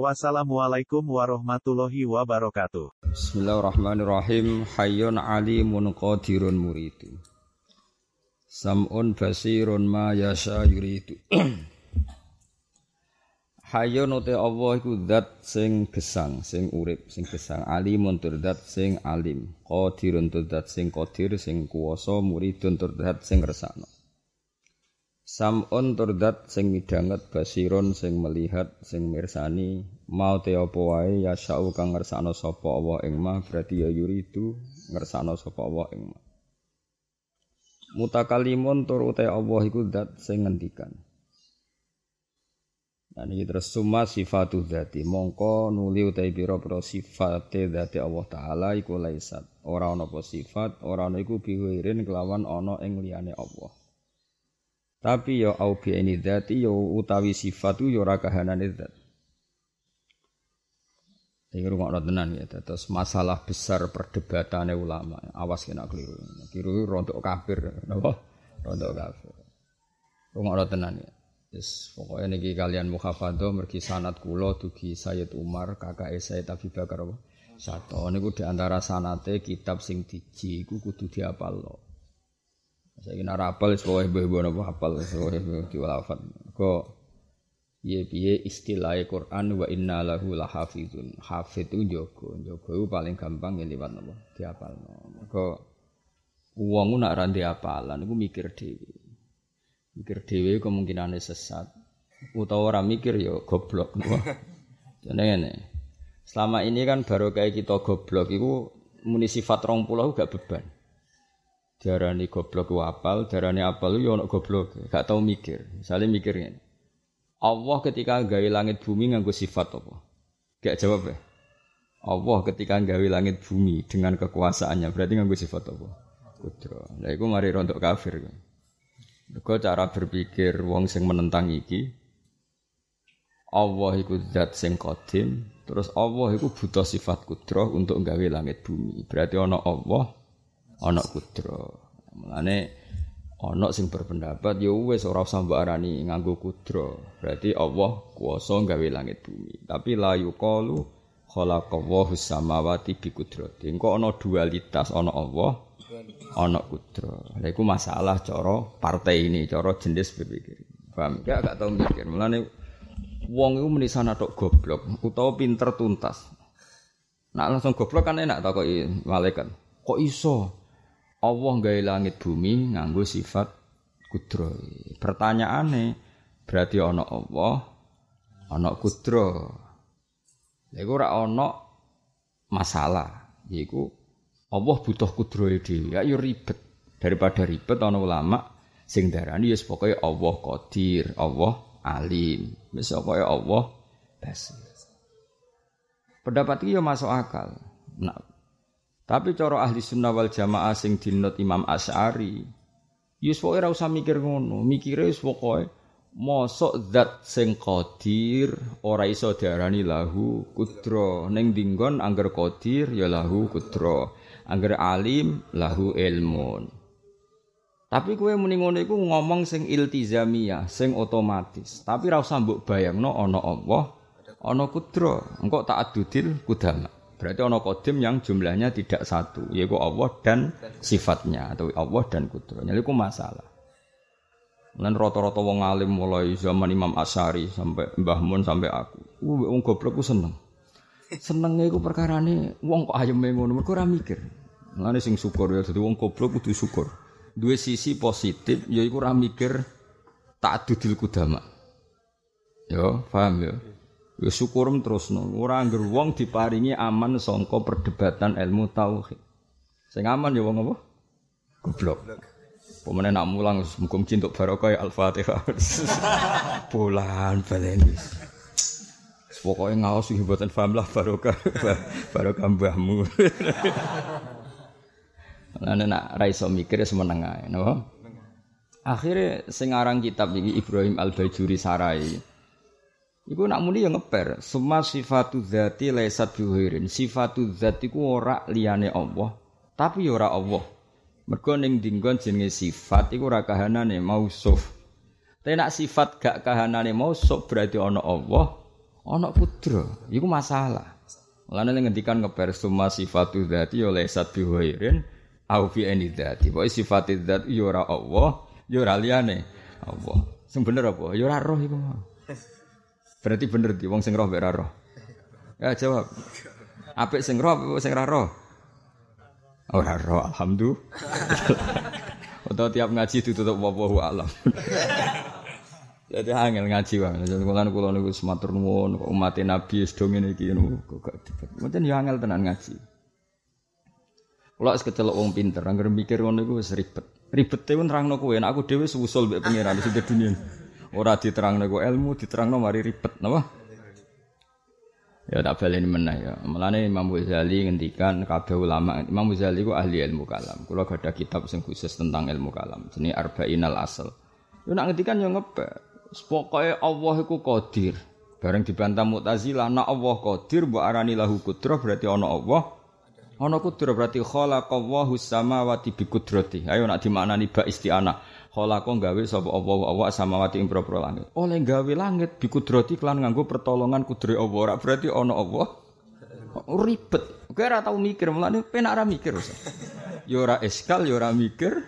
Wassalamualaikum warahmatullahi wabarakatuh. Bismillahirrahmanirrahim. Hayyun alimun qadirun muridu. Sam'un basirun ma yasha yuridu. Hayyun uti Allah iku zat sing gesang, sing urip, sing gesang. Alimun tur zat sing alim. Qadirun tur zat sing qadir, sing kuwasa, muridun tur zat sing resakno. Sam'un turdat sing midhanget basiron sing melihat sing mirsani mau te apa wae ya sa'u kang ngersakno sapa Allah ing mah berarti ya yuridu ngersakno sapa Allah ing mah. Mutakalimun tur uta Allah iku zat sing ngendikan. Nah ini terus summa sifatu mongko nuli utai pira-pira sifate dzati Allah taala iku laisat. Ora ana apa sifat ora ana iku biwirin kelawan ana ing liyane Allah tapi ya au bi ini dzati ya utawi sifat ya ora kahanane zat. Iki rungokno tenan ya, terus masalah besar perdebatannya ulama. Awas kena keliru. Keliru rontok kafir, napa? Rontok kafir. Rungokno tenan ya. Wis pokoke niki kalian muhafadzah mergi sanad kula dugi Sayyid Umar, kakake Sayyid Abi Bakar apa? Sato niku di antara sanate kitab sing diji iku kudu diapalno. Saya kira rapal sebagai ibu-ibu nopo hafal sebagai diwalafat. Kok piye piye istilah Quran wa inna lahu lahafizun. Hafid itu jogo, jogo itu paling gampang ya lewat nopo dihafal. Kok uang nak randi apalan, aku mikir dewi. Mikir dewi kemungkinannya sesat. Utawa orang mikir yo goblok. Jadi ini. Selama ini kan baru kayak kita goblok itu muni sifat rong pulau gak beban. Darani goblok ku apal, darani apal yo ono goblok, gak tau mikir. Misalnya mikirnya, Allah ketika gawe langit bumi nganggo sifat apa? Gak jawab ya. Allah ketika gawe langit bumi dengan kekuasaannya berarti nganggo sifat apa? Kudro. Lah iku mari rontok kafir. Mergo cara berpikir wong sing menentang iki Allah iku zat sing qadim, terus Allah iku butuh sifat kudro untuk gawe langit bumi. Berarti ono Allah, ana kudra. Mulane ana sing berpendapat ya wis ora usah mbok arani nganggo kudra. Berarti Allah kuwasa gawe langit bumi. Tapi la yuqalu khalaqallahu samawati bi qudrati. Engko ana dualitas ana Allah ana kudra. Lha iku masalah cara partai ini, cara jenis berpikir. Paham? Ya gak tau mikir. Mulane wong iku menisana tok goblok utawa pinter tuntas. Nak langsung goblok kan enak tak kok malaikat. Kok iso? Allah gawe langit bumi nganggo sifat kudro. Pertanyaane berarti ana Allah, ana kudro. Lha ora ana masalah. Yaiku Allah butuh kudro dhewe. Ya yo ribet. Daripada ribet ana ulama sing darani wis pokoke Allah Qadir, Allah Alim. Wis pokoke Allah Basir. Pendapat iki yo masuk akal. Nah, tapi cara ahli sunnah wal jamaah sing dinut Imam Asy'ari, yus pokoke ora usah mikir ngono, mikire wis pokoke mosok zat sing qadir ora iso diarani lahu kudra. Ning dinggon angger qadir ya lahu kudra. Angger alim lahu ilmun. Tapi kowe muni ngono iku ngomong sing iltizamiyah sing otomatis. Tapi ora usah mbok bayangno ana Allah ana kudra. Engko tak adudil kudama Berarti ono kodim yang jumlahnya tidak satu, yaitu Allah dan sifatnya atau Allah dan kudrohnya. Itu masalah. Dan rata-rata wong alim mulai zaman Imam Asyari sampai Mbah Mun sampai aku. Uh, wong goblok ku seneng. Senengnya iku perkarane wong kok ayem ngono, mergo mikir. Mulane sing syukur ya dadi wong goblok kudu syukur. Dua sisi positif yaiku ora mikir tak dudil kudama. Yo, paham ya? Ya syukurum terus no. Ora angger wong diparingi aman sangka perdebatan ilmu tauhid. Sing aman ya wong apa? Goblok. Pemene nak mulang mukum cintuk barokah Al-Fatihah. Bulan baleni. Pokoknya ngawas iki mboten paham lah barokah barokah mbahmu. Lan nak ra iso mikir semeneng ae, napa? Akhirnya sing aran kitab iki Ibrahim Al-Bajuri Sarai. Iku nak muni ya ngeper, semua sifatu dzati laisat bihuirin. Sifatu dzat iku ora liyane Allah, tapi ya ora Allah. Mergo ning dinggon jenenge sifat iku ora kahanane mausuf. Tapi nak sifat gak kahanane mausuf berarti ana Allah, ana kudra. Iku masalah. Mulane ngendikan ngeper semua sifatu dzati ya laisat bihuirin au fi ani dzati. Pokoke sifat dzat ya ora Allah, ya ora Allah. Sing bener apa? Ya roh iku. Berarti bener di wong sing roh mek roh. Ya jawab. Apik sing roh apa sing ora roh? Ora roh, alhamdulillah. Atau tiap ngaji ditutup wawahu alam. Jadi angel ngaji wae. Jadi kula kula niku sematur nuwun umat Nabi wis do ngene iki kok gak dibet. Mboten ya angel tenan ngaji. Kula wis kecelok wong pinter, anggere mikir ngono iku wis ribet. Ribete ku nerangno kowe, nek aku dhewe susul mbek pangeran sing dunia. Ora diterangno ku ilmu, diterangno mari ribet, napa? Ya tak baleni meneh ya. Mulane Imam Ghazali ngendikan kabeh ulama, Imam Ghazali ku ahli ilmu kalam. Kula ada kitab sing khusus tentang ilmu kalam, jenenge Arba'inal Asal. Yo nak ngendikan yo ngebak. Pokoke Allah iku qadir. Bareng dibantah Mu'tazilah, nak Allah qadir mbok arani lahu kudrah berarti ana Allah. Ana kudrah berarti khalaqallahu samawati bi qudrati. Ayo nak dimaknani ba isti'anah. Khalaqa gawe sapa Allah Allah samawati ing propro langit. Oleh gawe langit bi qudrati kelan nganggo pertolongan kudre Allah. Ora berarti ana Allah. Ribet. Kowe ora tau mikir, mulane penak ora mikir. Ya ora eskal, ya ora mikir.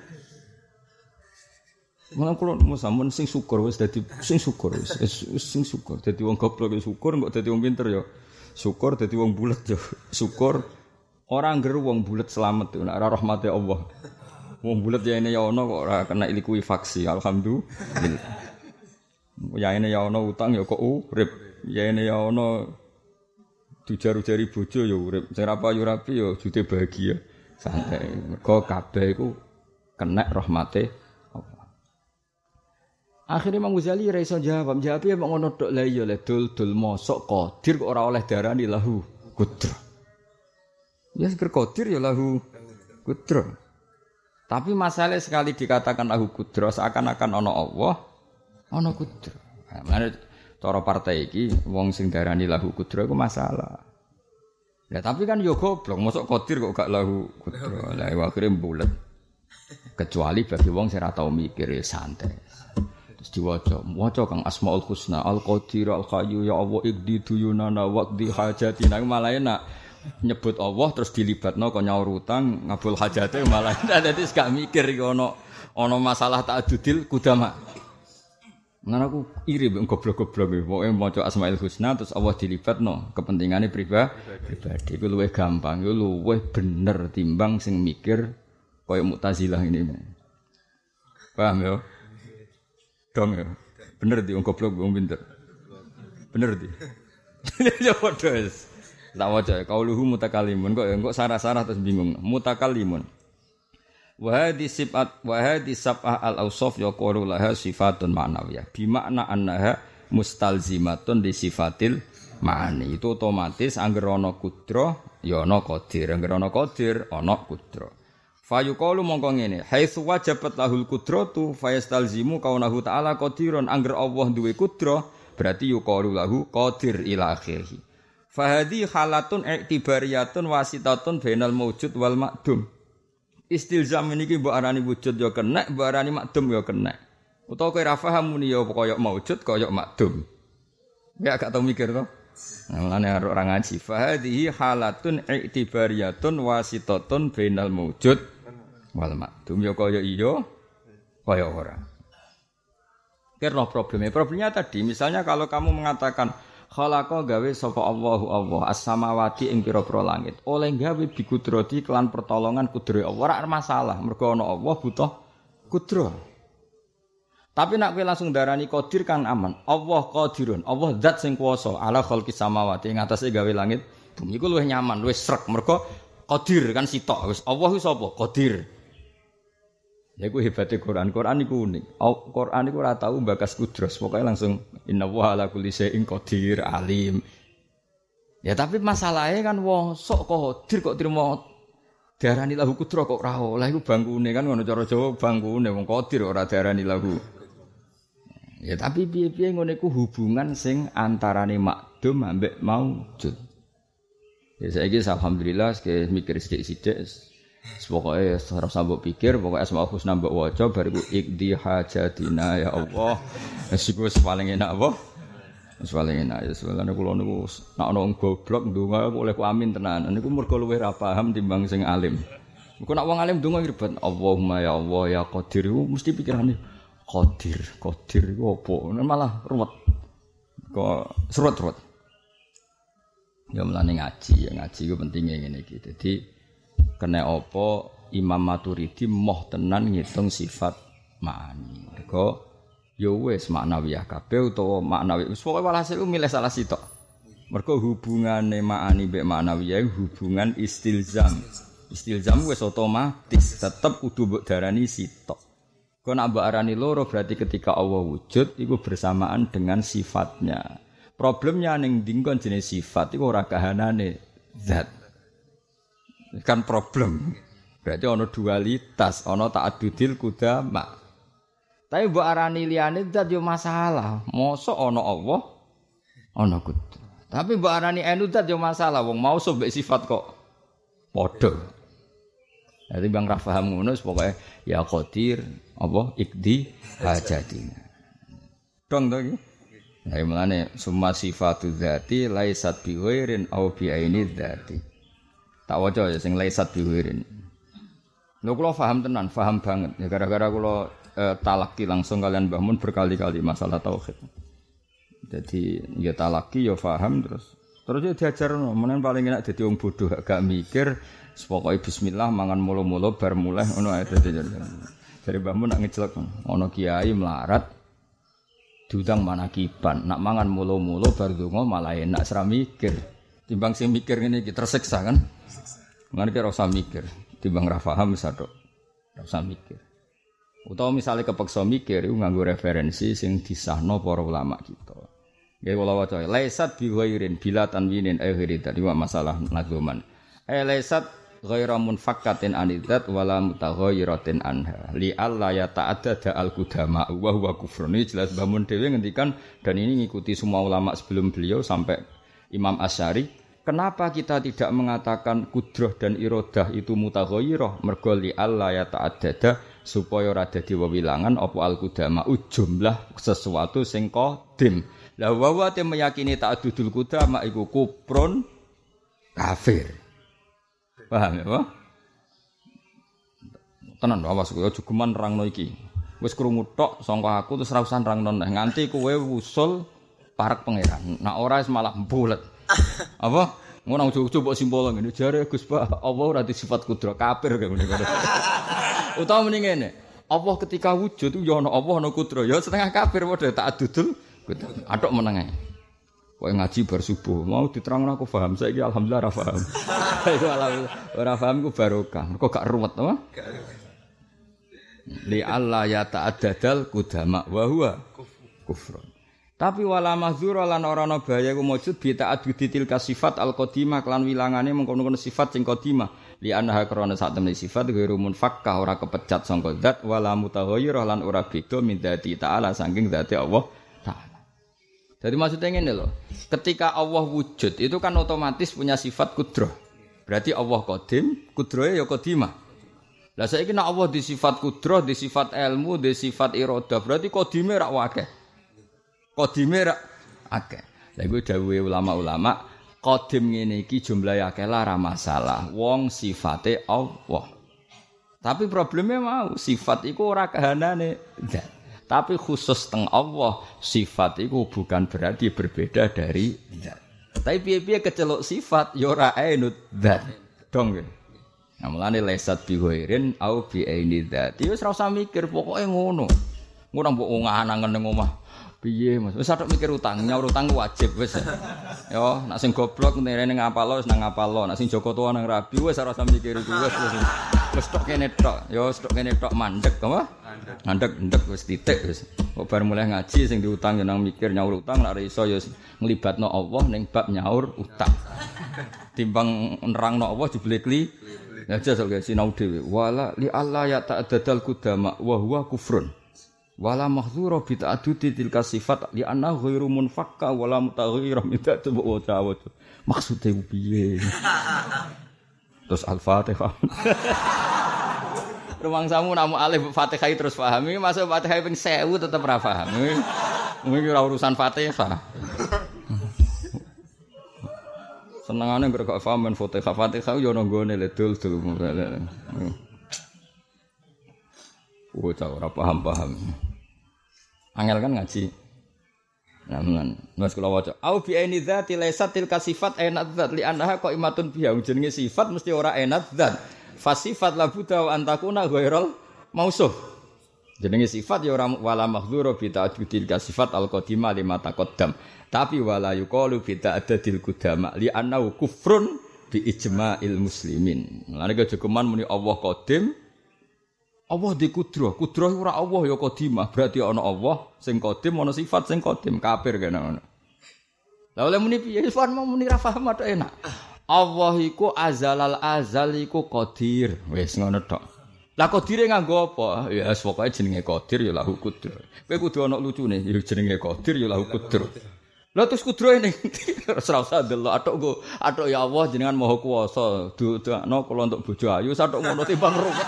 Malah kalau mau samun sing syukur wis dadi sing syukur wis sing syukur dadi wong goblok ya syukur kok dadi wong pinter ya syukur dadi wong bulet ya syukur orang geru wong bulet selamat nek rahmate Allah wong bulet ya ini ya ono kok ora kena faksi alhamdulillah. Ya ini ya ono utang ya kok urip. Ya ini ya ono dijaru-jari bojo ya urip. Sing apa yo rapi ya jute bahagia. Santai. Mergo kabeh iku kena rahmate Akhirnya Imam Ghazali ra iso jawab, jawab ya ngono tok? Lah iya le dul dul mosok qadir kok ora oleh darani lahu kudra. Ya seger qadir ya lahu kudra. Tapi masalah sekali dikatakan lahu kudra seakan-akan ana Allah, ana kudra. Nah, mana cara partai iki wong sing darani lahu kudra iku masalah. Ya tapi kan yo goblok, mosok qadir kok gak lahu kudra. Lah akhirnya bulet. Kecuali bagi wong sing ora mikir ya santai diwaca waca kang asmaul husna al qadir al hayyu ya Allah ikdi duyunana waqdi hajatina malah enak nyebut Allah terus dilibatno kok nyaur utang ngabul hajate malah dadi gak mikir iki ana ana masalah ta'addudil kudama Ngan aku iri mbek goblok-goblok. Pokoke maca Asmaul Husna terus Allah dilibatno kepentingane pribadi. Pribadi iku luwih gampang, iku luwih bener timbang sing mikir kaya Mu'tazilah ini. Paham ya? Dong ya. Bener di goblok wong pinter. Bener di. Ya padha wis. Tak waca kauluhu mutakalimun kok kok sarah-sarah terus bingung. Mutakalimun. Wa hadhi sifat wa hadhi sab'ah al awsaf yaqulu laha sifatun ma'nawiyah. Bi makna annaha mustalzimatun di sifatil ma'ani. Itu otomatis angger ana kudra ya ana qadir. Angger ana qadir ana kudra. Fayuqalu mongko ngene, haitsu wajabat lahul qudratu fayastalzimu kaunahu ta'ala qadirun angger Allah duwe kudra berarti yuqalu lahu qadir ila akhirih. Fahadi halatun i'tibariyatun wasitatun bainal mawjud wal makdum. Istilzam niki mbok arani wujud ya kena, mbok arani makdum ya kena. Utawa kowe ra paham muni ya kaya maujud kaya makdum. Ya gak tau mikir to. Mulane orang ngaji. Fahadihi halatun i'tibariyatun wasitatun bainal mawjud wal makdum ya kaya iya kaya ora. Kira problemnya. Problemnya tadi misalnya kalau kamu mengatakan khalaqa gawe sapa Allahu Allah as-samawati ing pira-pira langit. Oleh gawe bikudrati kelan pertolongan kudre Allah ora masalah. Mergo ana Allah butuh kudro. Tapi nak kowe langsung darani qadir kan aman. Allah qadirun. Allah zat sing kuwasa ala khalqi samawati ing atase gawe langit bumi iku luwih nyaman, luwih srek. Mergo qadir kan sitok wis Allah ku sapa? Qadir. Ya ku hebatnya Quran. Quran itu unik. Quran itu ora tahu bakas kudros. Pokoknya langsung inna wa ala kulli syai'in qadir alim. Ya tapi masalahnya kan wong sok qadir kok terima Darani lahu kudro kok ora oleh iku bangkune kan ngono cara Jawa bangkune wong qadir ora darani lahu. Ya tapi piye-piye ngono iku hubungan sing antarane makdum ambek maujud. Ya saiki alhamdulillah mikir sithik-sithik Pokoknya ora usah mbok pikir, pokoknya asmaul husna mbok waca bariku ikdi hajatina ya Allah. Wis iku paling enak apa? Paling enak ya sebenarnya kula niku nek ana wong goblok ndonga oleh ku amin tenan. Niku mergo luwih ra paham timbang sing alim. Iku nek wong alim ndonga ribet. Allahumma ya Allah ya Qadir mesti pikirane Qadir, Qadir iku apa? Malah ruwet. Kok serut-serut. Ya mulane ngaji, ya ngaji ku pentingnya ngene iki. Dadi kena apa Imam Maturidi moh tenan ngitung sifat ma'ani. Mergo ya wis maknawiyah kabeh utawa maknawi wis pokoke walhasil milih salah sitok. Mergo hubungane ma'ani mbek maknawiyah hubungan istilzam. Istilzam wis otomatis tetep kudu mbok darani sitok. Kau nak arani loro berarti ketika Allah wujud itu bersamaan dengan sifatnya. Problemnya ning dingkon jenis sifat iku ora kahanane zat kan problem. Berarti ono dualitas, ono ta'adudil kudama. Tapi mbok arani liyane zat yo masalah. Mosok ono Allah, ono kudu. Tapi mbok arani enu zat yo masalah. Wong mau sobek sifat kok padha. Jadi bang Rafaham ngono pokoke ya qadir apa ikdi hajatina. Dong to iki. Nah, mulane summa sifatu dzati laisat bi ghairin au bi aini dzati. Tak waca ya sing laisat biwirin. Lho kula paham tenan, paham banget. Ya gara-gara kula eh, talaki langsung kalian bangun berkali-kali masalah tauhid. Jadi ya talaki ya paham terus. Terus ya diajar no, menen paling enak dadi wong bodoh gak mikir pokoke bismillah mangan mulu-mulu bar mulai ngono ae. Dari Mbah Mun nak ngejelek ono kiai melarat diundang mana kiban nak mangan mulu-mulu bar donga malah enak seram mikir. Timbang sing mikir ngene iki tersiksa kan. Mengenai kira usah mikir, timbang rafaham bisa dok, usah mikir. Utawa misalnya kepeksa mikir, itu nganggu referensi sing disahno para ulama kita. Ya kalau waca, laisat bi ghairin bila tanwinin akhiri tadi masalah nazuman. Eh laisat ghaira munfakkatin anidat wala mutaghayiratin anha. Li alla ya ta'addada al qudama wa huwa kufrun. Ini jelas bangun dhewe ngendikan dan ini ngikuti semua ulama sebelum beliau sampai Imam Asy'ari Kenapa kita tidak mengatakan kudroh dan irodah itu mutaghayyirah mergo li Allah ya ta'addada supaya ora dadi apa al kudama jumlah sesuatu sing qadim. Lah wa wa meyakini ta'addudul kudama iku kuprun kafir. Paham ya, Pak? Tenan awas kowe aja geman nerangno iki. Wis krungu tok sangka aku terus ra usah nerangno nganti kowe wusul parek pangeran. Nah ora malah bulet. Apa? Ngono coba simbol ngene jare Gus Pak, Allah ora sifat kudro kafir kayak ngene. Utawa mending ngene. Allah ketika wujud ya ana Allah ana kudro, ya setengah kafir padha tak adudul. Atok meneng ae. Kowe ngaji bar subuh, mau diterangno aku paham. Saiki alhamdulillah ora paham. Itu alhamdulillah ora paham ku barokah. Kok gak ruwet apa? Li Allah ya ta'addadal kudama wa huwa kufrun. Tapi wala mahdzura lan ora ana bahaya ku mujud bi ta'addudi tilka sifat al qadimah kelan wilangane mengkono-kono sifat sing qadimah li anha krana sak temne sifat ghairu munfakkah ora kepecat sangka zat wala mutaghayyir lan ora beda min dzati ta'ala saking dzati Allah taala. Jadi maksudnya ngene lho, ketika Allah wujud itu kan otomatis punya sifat kudrah. Berarti Allah qadim, kudrahe ya qadimah. Lah saiki nek Allah di sifat kudrah, di sifat ilmu, di sifat iradah, berarti qadime rak wakeh. Kodime rak akeh. Lah iku dawuhe ulama-ulama, kodim ngene iki jumlahe akeh lara masalah. Wong sifate Allah. Tapi problemnya mau sifat iku ora kahanane. Tapi khusus teng Allah, sifat iku bukan berarti berbeda dari zat. Tapi piye-piye kecelok sifat ya ora ainut zat. Dong ya. Nah, mulane lesat ghairin au bi aini dzat. Wis ora usah mikir, pokoke ngono. Ngono mbok ngangen ning omah. Piye Mas? Wis mikir utang, nyaur utang wajib wis. Yo, nak sing goblok nirene ngapalo wis nang ngapalo, nak sing Joko tua nang rabi wis ora usah mikir iku wis wis. Tok kene tok, yo wis tok kene tok mandek apa? Mandek ndek wis titik wis. Kok bar mulai ngaji sing diutang yo nang mikir nyaur utang nek iso yo nglibatno Allah ning bab nyaur utang. Timbang nerangno Allah jebule kli Ya jajal guys sinau dhewe. Wala li Allah ya ta'dadal kudama wa huwa kufrun. Wala mahdzura bi ta'addudi tilka sifat li anna ghairu munfakka wala mutaghayyira min ta'tu wa ta'awud. Maksude piye? Terus Al-Fatihah. Rumang samu namu alif Fatihah terus pahami, masuk Fatihah ping 1000 tetep ra paham. Ini ora urusan Fatihah. Senengane gak paham men Fatihah. Fatihah yo nang gone le dul-dul. Oh, ora paham-paham. Angel kan ngaji. Namun, mas kula waca. Au bi aini dzati laysat tilka sifat enat dzat li annaha qaimatun biha. Jenenge sifat mesti ora enat dzat. Fasifat la buta wa antakuna ghairal mausuf. Jenenge sifat ya ora wala mahdzura bi ta'addudil sifat al qadimah lima taqaddam. Tapi wala yuqalu bi ta'addudil qudama li annahu kufrun bi ijma'il muslimin. Lan jogeman muni Allah qadim, Allah di kudroh, kudroh ora Allah ya kodimah, berarti ana Allah sing kodim, ana sifat sing kodim, kafir kene ngono. Lah oleh muni piye? Sifat mau muni ra paham enak. Allah iku azalal azal iku qadir. Wis ngono tok. Lah qadire nganggo apa? Ya wis pokoke jenenge qadir ya lahu kudroh. Kowe kudu ana lucune, ya jenenge qadir ya lahu kudroh. Lah terus kudro ini ora usah delok atok go atok ya Allah jenengan maha kuwasa dudakno kula untuk bojo ayu satok ngono timbang ruwet.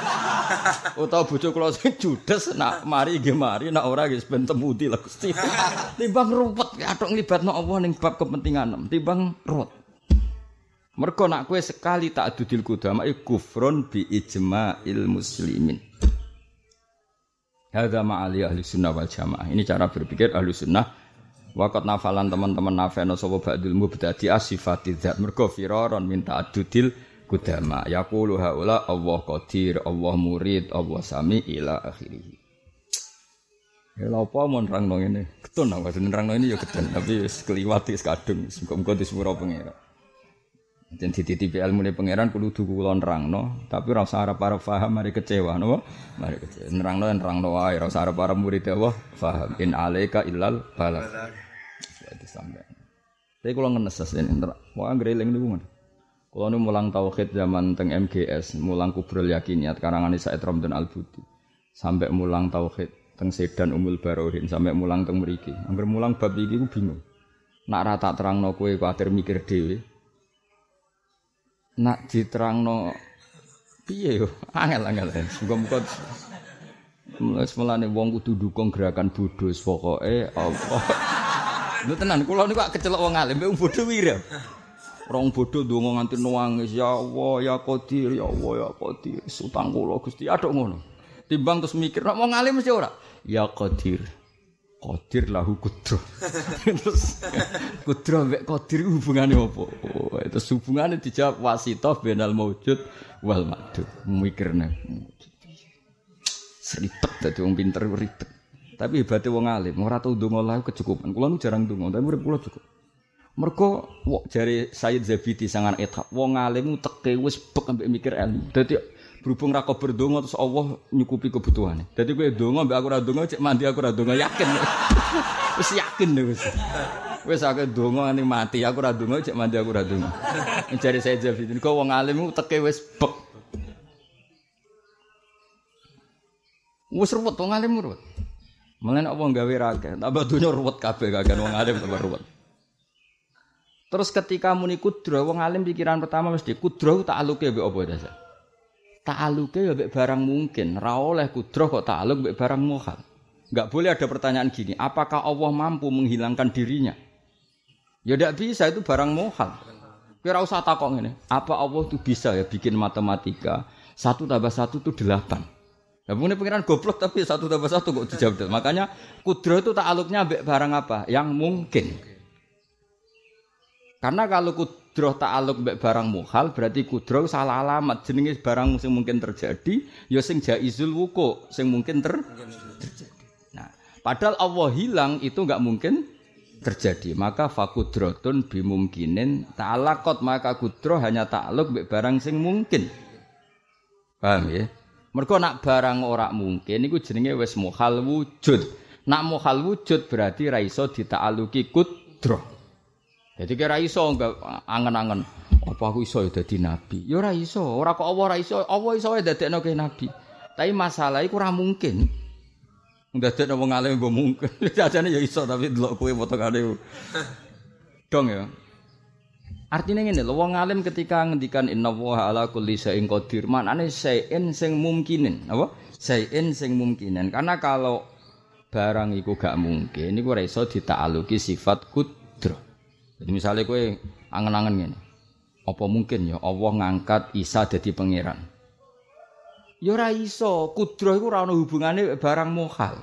Utawa bojo kula sing judes nak mari nggih mari nak ora nggih ben temudi lah Gusti. Timbang ruwet atok nglibatno Allah ning bab kepentingan timbang ruwet. Mergo nak kowe sekali tak adudil kudama kufrun bi ijma'il muslimin. Hadza ma'ali ahli sunnah wal jamaah. Ini cara berpikir ahli sunnah Wakat nafalan teman-teman nafeno sapa ba'dul mubtadi asifati dzat mergo firaron minta adudil kudama. Yaqulu haula Allah qadir Allah murid Allah sami ila akhirih. Ya lha apa mon rangno ngene? Ketun aku rangno ini ya ketun tapi wis kliwat wis kadung. Muga-muga disepuro Jen dititipi ilmu ne pangeran kudu duku kula nerangno, tapi ora usah arep-arep paham mari kecewa napa? Mari kecewa. Nerangno nerangno wae, ora usah arep-arep murid Allah paham. In alaika illal balagh itu sampai. Tapi kalau ngenes asline, wah greling niku men. Kalau nu mulang tauhid zaman teng MGS, mulang kubrul yakiniat karangan Said Ramdan Al Budi, sampai mulang tauhid teng Sedan Umul Barohin, sampai mulang teng mriki. Angger mulang bab iki ku bingung. Nak rata terangno kowe kuwatir mikir dhewe. Nak diterangno piye yo? Angel-angel. Muga-muga Mulai semulane wong kudu dukung gerakan bodoh pokoke Allah. Lho tenan kula niku kecelok wong alim wong bodho wira. Rong bodho ndonga nganti nangis ya Allah ya Qadir ya Allah ya Qadir utang kula Gusti aduk ngono. Timbang terus mikir nek wong alim mesti ora. Ya Qadir. Qadir lahu kudro. terus kudro mek Qadir hubungane apa? Oh, itu hubungane dijawab wasithah benal maujud wal madud. Mikirne. Seribet dadi wong pinter ribet. Tapi hebatnya wong alim, ora tau ndonga lah kecukupan. Kula nu jarang ndonga, tapi urip kula cukup. Mergo jari Sayyid Zabidi sangan ethak, wong alim teke wis bek ambek mikir ilmu. Dadi berhubung ra berdonga terus Allah nyukupi kebutuhane. Dadi kowe ndonga mbek aku ora cek mandi aku ora ndonga yakin. wis yakin wis. Wis aku ndonga ning mati aku ora ndonga cek mandi aku ora ndonga. Jari Sayyid Zabidi, kok wong alim teke wis bek. Wis ruwet wong alim ruwet. Mulane apa gawe raga, tambah dunya ruwet kabeh kagan wong alim tambah ruwet. Terus ketika muni kudro wong alim pikiran pertama mesti kudro ta'aluke mbek apa dasar? Ta'aluke ya mbek barang mungkin, ra oleh kudro kok ta'aluk mbek barang muhal. Enggak boleh ada pertanyaan gini, apakah Allah mampu menghilangkan dirinya? Ya tidak bisa itu barang muhal. Kira usah takok ini, apa Allah itu bisa ya bikin matematika satu tambah satu itu delapan. Ya punya pengiran goblok tapi satu tambah satu kok dijawab. Makanya kudro itu takluknya ambek barang apa? Yang mungkin. Karena kalau kudro takluk ambek barang muhal berarti kudro salah alamat jenenge barang yang mungkin terjadi ya sing jaizul wuku sing mungkin ter terjadi. Nah, padahal Allah hilang itu nggak mungkin terjadi. Maka fakudrotun bimungkinin ta'alakot maka kudro hanya takluk ambek barang sing mungkin. Paham ya? Mergo nak barang ora mungkin iku jenenge wis muhal wujud. Nak muhal wujud berarti ra iso ditaaluki kudroh. Jadi kira iso angen-angen. Apa aku iso ya dadi nabi? Ya ora iso, ora kok Allah ora iso, Allah iso ya dadekno ke nabi. Tapi masalah iku ora mungkin. Ndadekno wong alim mbok mungkin. Jajane ya iso tapi delok kowe potongane. Dong ya. Artinya ngene lho, wong alim ketika ngendikan innallaha ala kulli syai'in qadir, maknane syai'in sing mungkinin, apa? Syai'in sing mungkinin. Karena kalau barang iku gak mungkin, iku ora iso dita'aluki sifat kudro. Jadi misalnya kowe angen-angen ngene. Apa mungkin ya Allah ngangkat Isa jadi pangeran? Ya ora iso, kudro iku ora ono hubungane barang mohal.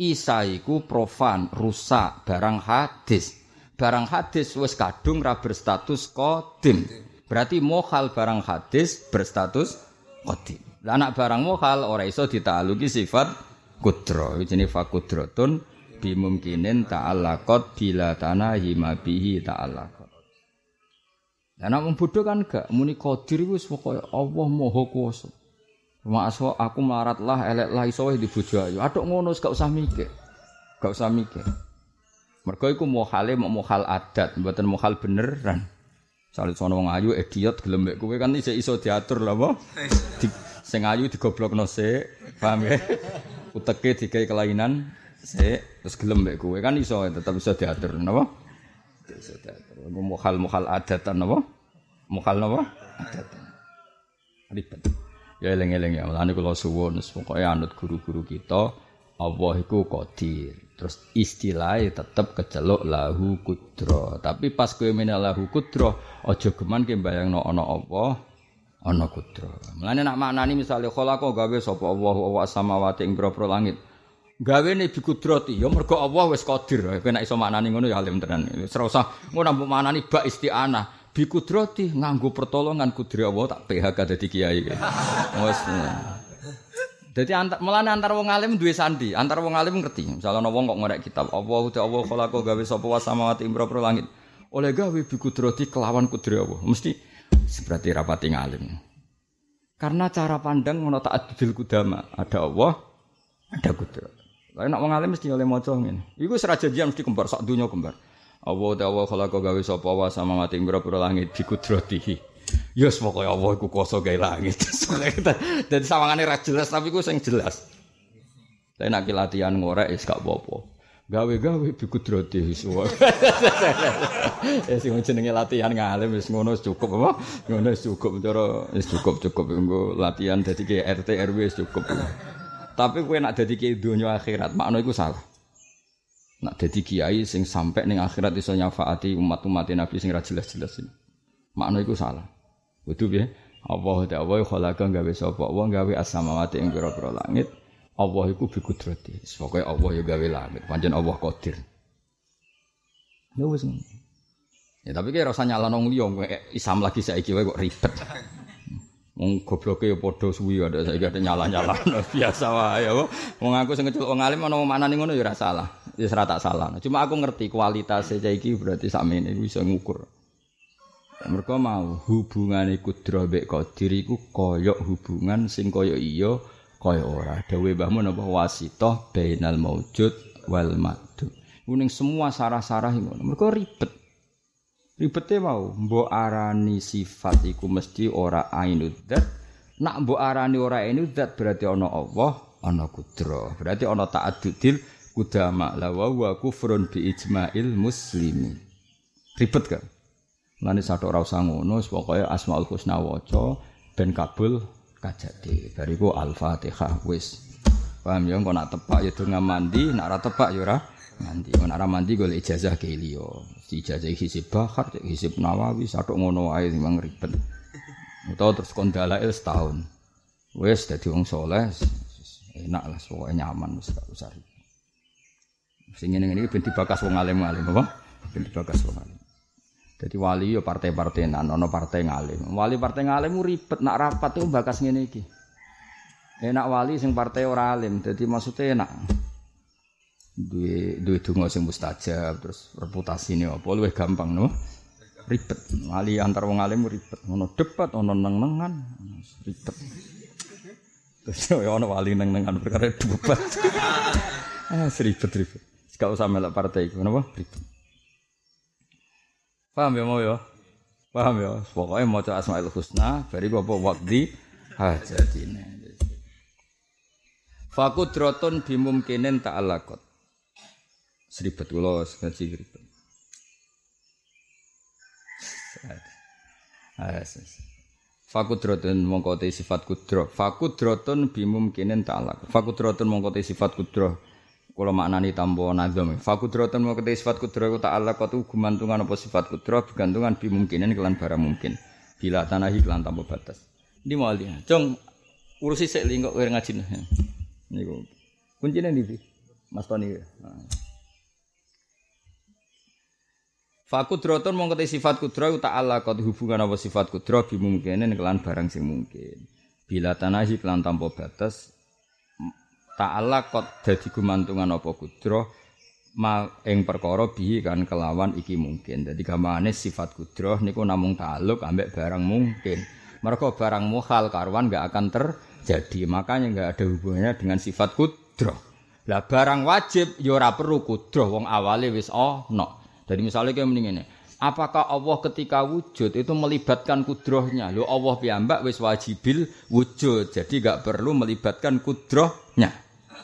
Isa iku profan, rusak, barang hadis barang hadis wis kadung ra berstatus qadim. Berarti mohal barang hadis berstatus qadim. Anak barang mohal ora iso dita'aluki sifat kudro. Jenenge fakudrotun bimungkinin ta'allaqat bila tanahi bihi ta'allaqat. Lah nek wong kan gak muni wis pokoke Allah Maha Kuwasa. Maksud aku melarat lah, elek lah, iso di bojo ayu. Atuk ngono gak usah mikir. Gak usah mikir. Mergo iku mohale mau mohal adat, mboten mohal beneran. Salit sono wong ayu idiot gelem mek kowe kan isih iso diatur lho apa? Di, sing ayu digoblokno sik, paham ya? Uteke digawe kelainan sik, terus gelem mek kowe kan iso tetep iso diatur napa? Iso diatur. Mohal-mohal adatan napa? Mohal napa? Adatan. Ribet. Ya eling-eling ya, mulane kula suwun pokoke anut guru-guru kita Allah iku qadir. Terus istilahnya tetap kecelok lahu kudro. Tapi pas kowe meneh lahu kudro, aja geman ki bayangno ana apa, ana kudro. Mulane nak maknani misale khalaqa gawe sapa Allah wa samawati ing boro langit. Gawe ne bi kudrati ya mergo Allah wis qadir. Kowe nek iso maknani ngono ya alim tenan. Usah ngono mbok maknani bak isti'anah. Bi kudrati nganggo pertolongan kudri Allah tak PHK dadi kiai. Wes. Jadi antar, melane antar wong alim duwe sandi, antar wong alim ngerti. Misalnya wong kok ngorek kitab, Allah uta Allah khalaqa gawe sapa wa samawati ing pro langit. Oleh gawe bi kudrati kelawan kudri Allah. Mesti seperti rapati ngalim. Karena cara pandang ngono ta'addudul kudama, ada Allah, ada kudrat. Lah nek wong alim mesti oleh maca ngene. Iku serajajian mesti kembar sak dunya kembar. Allah ta Allah khalaqa gawe sapa wa samawati ing pro langit bi kudratihi. Ya yes, pokoke Allah iku kuwasa gawe langit. Dadi sawangane ra jelas tapi ku sing jelas. Tapi nek latihan ngorek wis gak apa-apa. Gawe-gawe bikudrati wis. Ya sing jenenge latihan ngalim wis ngono cukup apa? Ngono cukup cara wis cukup cukup engko latihan dadi ke RT RW wis cukup. Tapi kowe nak dadi kiai donya akhirat, makna iku salah. Nak dadi kiai sing sampai ning akhirat iso nyafaati umat-umat Nabi sing ra jelas-jelas ini. Makna iku salah. Kudu piye? Allah ta Allah khalaqa gawe sapa Allah gawe as-samawati ing pira-pira langit. Allah iku bi kudrati. Pokoke Allah ya gawe langit. Pancen Allah qadir. Ya wis Ya tapi kira rasa nyala nong liya Islam lagi saiki wae kok ribet. Wong gobloke ya padha suwi ada saiki ada nyala-nyala biasa wae ya. Wong aku sing kecil wong alim ana manani ngono ya ora salah. Ya ora tak salah. Cuma aku ngerti kualitas saiki berarti sakmene bisa ngukur. Mereka mau hubungane kudro mbek qadir iku kaya hubungan sing kaya iya kaya ora. Dawe Mbah napa wasitoh bainal maujud wal madu. Kuning semua sarah-sarah ngono. Mereka ribet. Ribete mau mbok arani sifat iku mesti ora ainudzat. Nak mbok arani ora ainudzat berarti ana Allah, ana kudro. Berarti ana ta'addudil kudama la wa kufrun bi ijma'il muslimin. Ribet kan? Lani satu ora usah ngono, Asmaul Husna waca ben kabul kajati. Bariku Al-Fatihah wis. Paham ya kok nak tepak ya donga mandi, nak ora tepak ya mandi. Nak mandi golek ijazah ke liya. Ijazah hisib Bahar, hisib Nawawi, satu ngono wae memang ribet. Utawa terus kon dalail setahun. Wis dadi wong saleh enak lah pokoknya nyaman wis gak usah. Sing ngene iki ben dibakas wong alim-alim apa? Ben dibakas wong alim. Jadi wali yo partai-partai nan, ono partai ngalim. Wali partai ngalim ribet nak rapat tuh bakas ngene iki. Enak wali sing partai ora alim, jadi maksudnya enak. Duwe donga sing mustajab, terus reputasi ini apa luwih gampang no. Ribet. Wali antar wong alim ribet. Ono debat, ono neng-nengan, ribet. Terus yo ono wali neng-nengan perkara debat. ah, ribet ribet. Gak usah melok partai iku, napa? Ribet. Paham ya mau ya? Paham ya? Pokoknya maca Asmaul Husna bari apa waqdi hajatine. Fakudrotun bimumkinin ta'alakot. Seribet kula ngaji ribet. Fakudrotun mongko sifat kudro. Fakudrotun bimumkinin ta'alakot. Fakudrotun mongko te sifat kudro. Kula maknani tanpa nazam. Fakudrotun mongko te sifat kudro iku ta'alakot gumantungan apa sifat kudro bergantungan bimumkinin kelan barang mungkin. Bila tanahi kelan tanpa batas. Ini mau lihat. Jong urusi sik li kok ngaji. Niku. Kuncine ndi, Mas Tony. Fakudrotun mongko te sifat kudro ta'ala qad hubungan apa sifat kudro bimungkinin kelan barang sing mungkin. Bila tanahi kelan tanpa batas ta'ala qad dadi gumantungan apa kudro ma ing perkara bihi kan kelawan iki mungkin. Dadi gampangane sifat kudro niku namung ta'aluk ambek barang mungkin. Mereka barang muhal karuan nggak akan terjadi. Makanya nggak ada hubungannya dengan sifat kudro. Lah barang wajib ya ora perlu kudro wong awale wis oh no. Jadi misalnya kayak mending ini, apakah Allah ketika wujud itu melibatkan kudrohnya? Lo Allah piyambak wis wajibil wujud, jadi gak perlu melibatkan kudrohnya.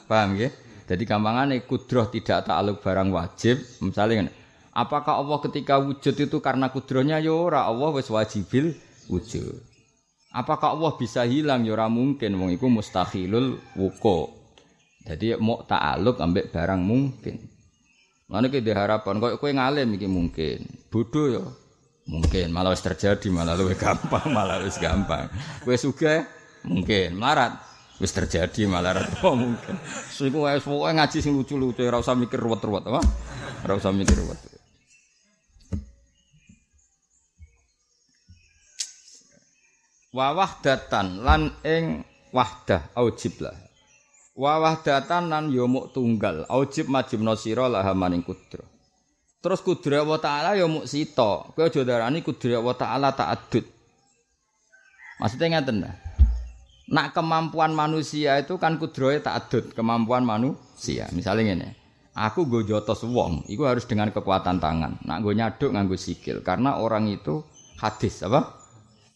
Paham ya? Jadi gampangannya kudroh tidak takluk barang wajib. Misalnya apakah Allah ketika wujud itu karena kudrohnya? Ya Allah wis wajibil wujud. Apakah Allah bisa hilang? Ya mungkin. Wong iku mustahilul wuko. Jadi mau ta'aluk ambek barang mungkin. Mana kita harapan kok kowe ngalim iki mungkin. Bodoh ya. Mungkin malah wis terjadi malah luwih gampang, malah wis gampang. Kowe sugih mungkin marat wis terjadi malah ra mungkin. Iku wis pokoke ngaji sing lucu-lucu ora usah mikir ruwet-ruwet apa? Ora usah mikir ruwet. Wa wahdatan lan ing wahdah aujiblah. wa wahdatan nan yo muk tunggal aujib majibna sira laha maning kudra terus kudra wa taala yo muk sita kowe aja darani kudra wa taala ta'addud maksudnya ngaten nah nak kemampuan manusia itu kan kudrahe ta'addud kemampuan manusia misalnya ngene aku go jotos wong iku harus dengan kekuatan tangan nak go nyaduk nganggo sikil karena orang itu hadis apa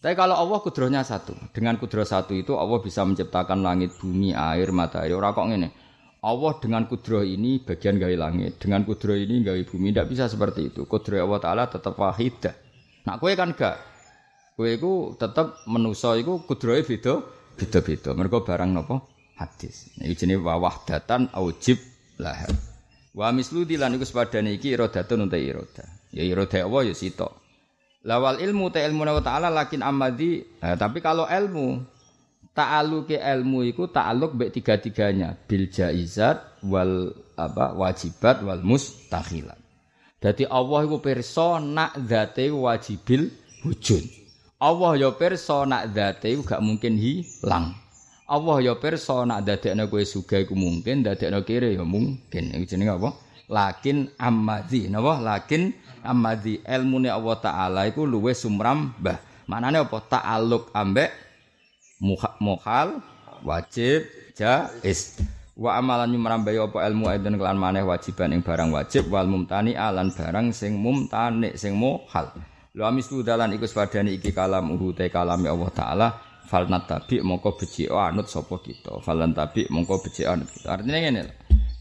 Tapi kalau Allah kudrohnya satu, dengan kudroh satu itu Allah bisa menciptakan langit, bumi, air, matahari. Orang kok ini, Allah dengan kudroh ini bagian gawe langit, dengan kudroh ini gawe bumi. Tidak bisa seperti itu. Kudroh Allah Taala tetap wahidah. Nah, kue kan gak. Kue itu tetap menuso itu kudrohnya beda, beda beda. Mereka barang nopo hadis. Ini jenis wawah datan aujib lahir. Wa mislu dilan iku sepadane iki iradatun uta irada. Ya irada Allah ya sitok. Lawal ilmu ta ilmu wa ta'ala lakin amadi. Nah, tapi kalau ilmu ta'aluk ilmu iku ta'aluk baik tiga-tiganya bil jaizat wal apa wajibat wal mustakhilat. Jadi Allah iku pirsa nak zate wajibil wujud. Allah ya pirsa nak zate gak mungkin hilang. Allah ya pirsa nak dadekno kowe sugih iku mungkin, dadekno kire ya mungkin. Iku jenenge apa? Lakin amadi. Napa? Lakin amadi ilmune Allah taala iku luwih sumrambah. Maknane apa? Ta'alluq ambek muhal, wajib, jaiz. Wa amalan nyumrambai apa ilmu aidon kelan maneh wajiban ing barang wajib wal mumtani alan barang sing mumtani sing muhal. Lu amis dalan iku sepadane iki kalam urute kalame Allah taala falnat tabi mongko beci anut sapa kita. Falan tabi mongko beci anut kita. Artinya ngene.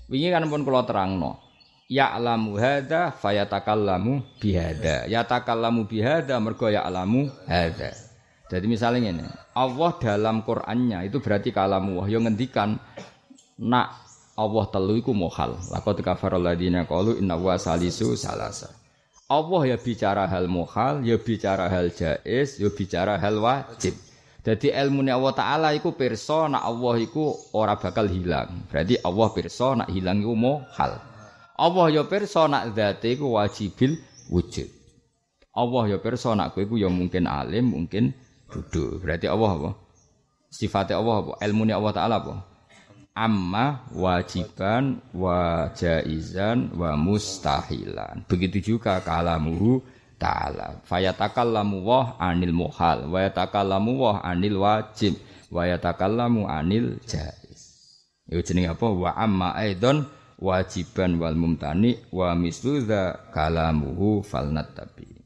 Wingi kan pun kula terangno ya'lamu hadza fayatakallamu bihada yatakallamu bihada mergo ya'lamu hadza jadi misalnya ini Allah dalam Qur'annya itu berarti kalamu wahyu ngendikan nak Allah telu iku mohal laqad kafara alladziina qalu inna wa salisu salasa Allah ya bicara hal mohal ya bicara hal jaiz ya bicara hal wajib jadi ilmu Allah Ta'ala iku pirsa nak Allah iku ora bakal hilang berarti Allah pirsa nak hilang iku mohal Allah ya pirsa nak zate iku wajibil wujud. Allah ya pirsa nak iku ya mungkin alim, mungkin bodoh. Berarti Allah apa? Sifatnya Allah apa? Ilmune Allah taala apa? Amma wajiban wa jaizan wa mustahilan. Begitu juga kalamuhu ta'ala. Fayatakallamu wah anil muhal wa yatakallamu wah anil wajib wa yatakallamu anil jaiz. Itu jenenge apa? Wa amma aidon wajiban wal mumtani wa mislu kalamuhu falnat tabi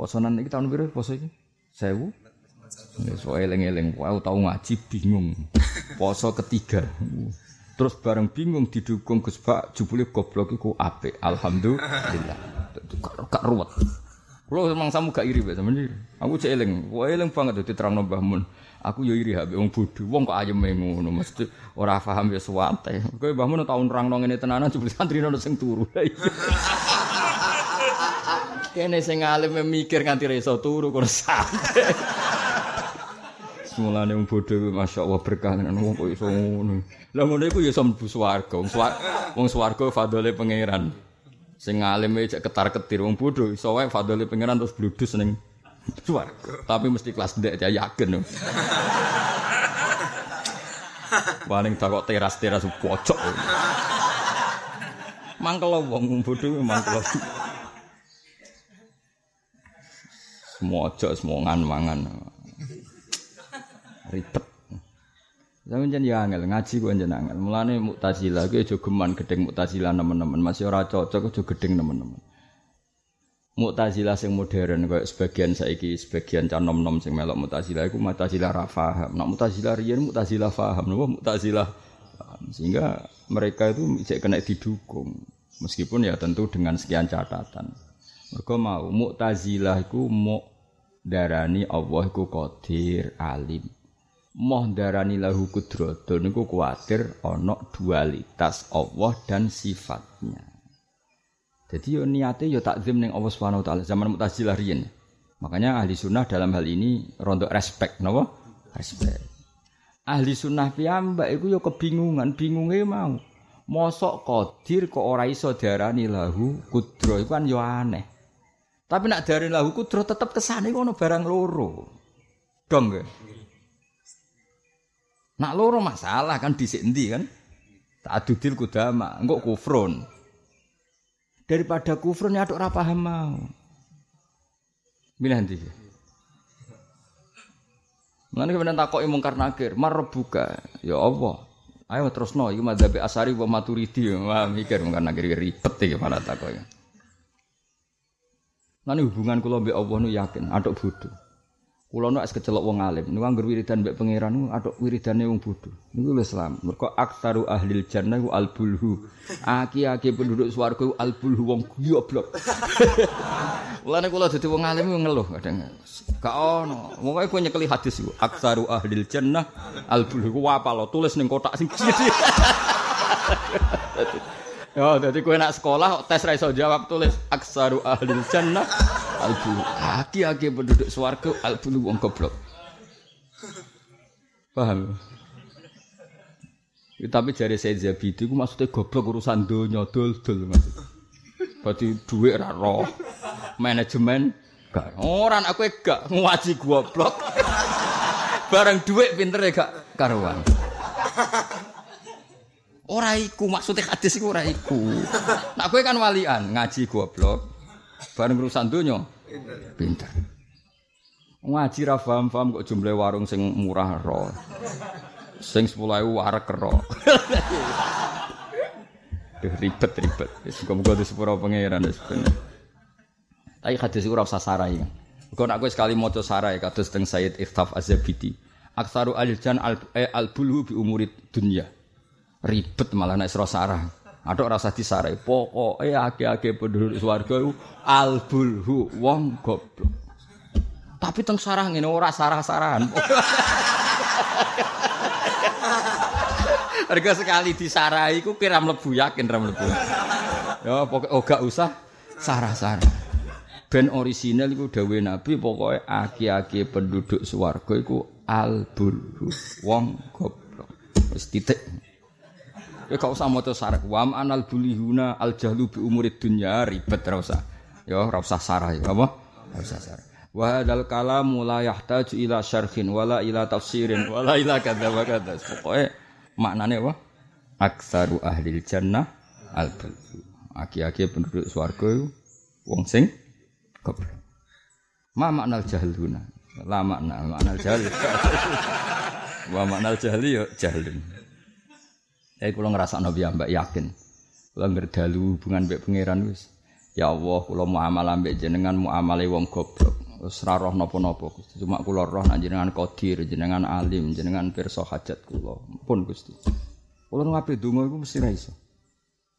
Posonan iki tahun piro poso iki? 1000. So eling-eling, aku tau ngaji bingung. Poso ketiga. Terus bareng bingung didukung Gus Pak jebule goblok iku apik. Alhamdulillah. Gak ruwet. Kulo memang samu gak iri sama ini. Aku cek eling, wah eling banget dadi terang Mbah Mun. Aku yo iri habe wong bodho. Wong kok ayem ngono mesti ora paham ya suwate. Kowe Mbah Mun tau nerangno ngene tenanan jebule santri ono sing turu. Kene sing alim mikir nganti ra iso turu kok. Mulane wong bodho masyaallah berkah tenan wong kok iso ngono. Lah ngono iku ya iso mlebu swarga. Wong swarga fadhole pangeran. Sing alim cek ketar-ketir wong bodho iso wae fadhole pangeran terus bludus ning swarga. Tapi mesti kelas ndek ya yakin. Paling tak kok teras-teras pojok. Mangkel wong bodho mangkel. Semua aja semua ngan-mangan. Ribet. Jen ya angel ngaji ku jen angel. Mulane Mu'tazilah ku aja geman gedeng Mu'tazilah nemen-nemen. Masih ora cocok aja gedeng nemen-nemen. Mu'tazilah sing modern kayak sebagian saiki sebagian can nom-nom sing melok Mu'tazilah iku Mu'tazilah ra paham. Nek Mu'tazilah riyen Mu'tazilah paham, napa Mu'tazilah sehingga mereka itu cek kena didukung. Meskipun ya tentu dengan sekian catatan. Mereka mau Mu'tazilah iku mau darani Allah iku qadir alim moh darani lahu kudratun niku kuwatir ana dualitas Allah dan sifatnya. Jadi yo niate yo takzim ning Allah Subhanahu wa taala zaman Mu'tazilah riyen. Makanya ahli sunnah dalam hal ini rontok respect napa? Respect. Ahli sunnah piyambak iku yo kebingungan, bingunge mau. Mosok qadir kok ora iso diarani lahu kudro iku kan yo aneh. Tapi nak diarani lahu kudro tetep kesane ono barang loro. Dong nggih. Nak loro masalah kan di endi kan? Ta'adudil kudama, engko kufrun. Daripada kufrun ya ora paham mau. Milih ndi? Mulane kemudian takoki mungkar nakir, marbuka. Ya Allah. Ayo terusno iki madzhab Asari wa Maturidi. Wah mikir mungkar nakir ribet iki malah takoki. Lan hubungan kula mbek Allah nu yakin, aduk bodoh. Kulo nek kecelok wong alim, niku anggar wiridan mbek pangeran niku atok wiridane wong bodho. Niku lho Islam. Mergo aktsaru ahlil jannah al bulhu. Aki-aki penduduk swarga al bulhu wong goblok. Mulane kula dadi wong alim ngeluh kadang. Gak ono. Mokoke kowe nyekeli hadis iku. Aktsaru ahlil jannah al bulhu ku apa lo tulis ning kotak sing cilik. Ya, jadi kowe nak sekolah tes ra jawab tulis aksaru ahlil jannah albu. Aki-aki penduduk swarga albu wong goblok. Paham? Ya, tapi jari saya Zabidi itu maksudnya goblok urusan donya dol-dol maksudnya. Berarti duit ra roh. Manajemen gak. Orang aku gak ngaji goblok. Barang duit pinter ya gak karuan. Ora maksudnya hadis iku ora iku. Nak kowe kan walian ngaji goblok. Bareng urusan donya pinter. Ngaji ra paham-paham kok jumlah warung sing murah ro. Sing 10.000 warek ro. Duh ribet-ribet. Wis muga-muga di sepuro pangeran wis ben. Tapi hadis ora usah sarai. Kok nak kowe sekali maca sarai kados teng Sayyid Iftaf Az-Zabidi. Aksaru al-jan al-bulhu bi umuri dunya ribet malah nek sira sarah. Atok rasa disarai. Pokoke akeh-akeh penduduk swarga iku albulhu wong goblok. Tapi teng sarah ngene ora sarah-sarahan. Harga sekali disarai iku kira mlebu yakin ra mlebu. Ya oh gak usah sarah-sarah. Ben orisinal iku dawuhe Nabi pokoke aki-aki penduduk swarga iku albulhu wong goblok. Wis titik. Ya kau usah maca sarah. Wa anal bulihuna al jahlu bi umurid dunya ribet ora usah. Ya ora usah sarah ya apa? Ora usah sarah. Wa hadzal kalamu la yahtaju ila syarhin wala ila tafsirin wala ila kadza wa kadza. Pokoke maknane apa? Aksaru ahli jannah al Aki-aki penduduk swarga wong sing goblok. Ma maknal jahluna. La makna maknal jahil. Wa maknal jahli ya jahlun. Tapi kalau ngerasa nabi mbak yakin, kalau ngerdalu hubungan mbak pangeran wis Ya Allah, kula muamal ambek jenengan muamale wong goblok. Wis ora roh napa-napa Gusti. Cuma kula roh nek jenengan qadir, jenengan alim, jenengan pirsa hajat kula. Pun Gusti. Kula ngape donga iku mesti ra iso.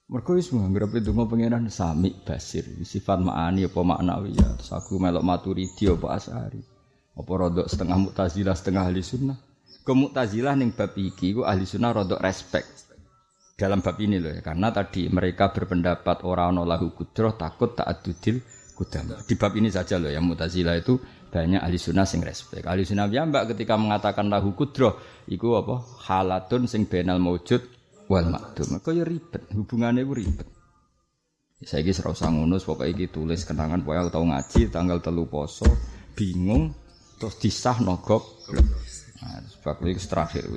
Mergo wis nganggep donga pangeran sami basir, sifat ma'ani apa maknawi ya. Terus aku melok maturidi apa asari. Apa rodok setengah mutazilah setengah ahli sunnah. Ke mutazilah ning bab iki ku ahli sunnah rodok respect dalam bab ini loh ya. Karena tadi mereka berpendapat orang ono lahu kudroh takut tak adudil kudam. Di bab ini saja loh ya mutazila itu banyak ahli sunnah sing respect. Ahli sunnah mbak ketika mengatakan lahu kudroh, itu apa? Halatun sing benal maujud wal makdum. Kok ya ribet, hubungannya itu ribet. Saya ini serau sangunus, pokoknya ini tulis kenangan, pokoknya tahu ngaji, tanggal telu poso, bingung, terus disah nogok. Nah, sebab itu terakhir.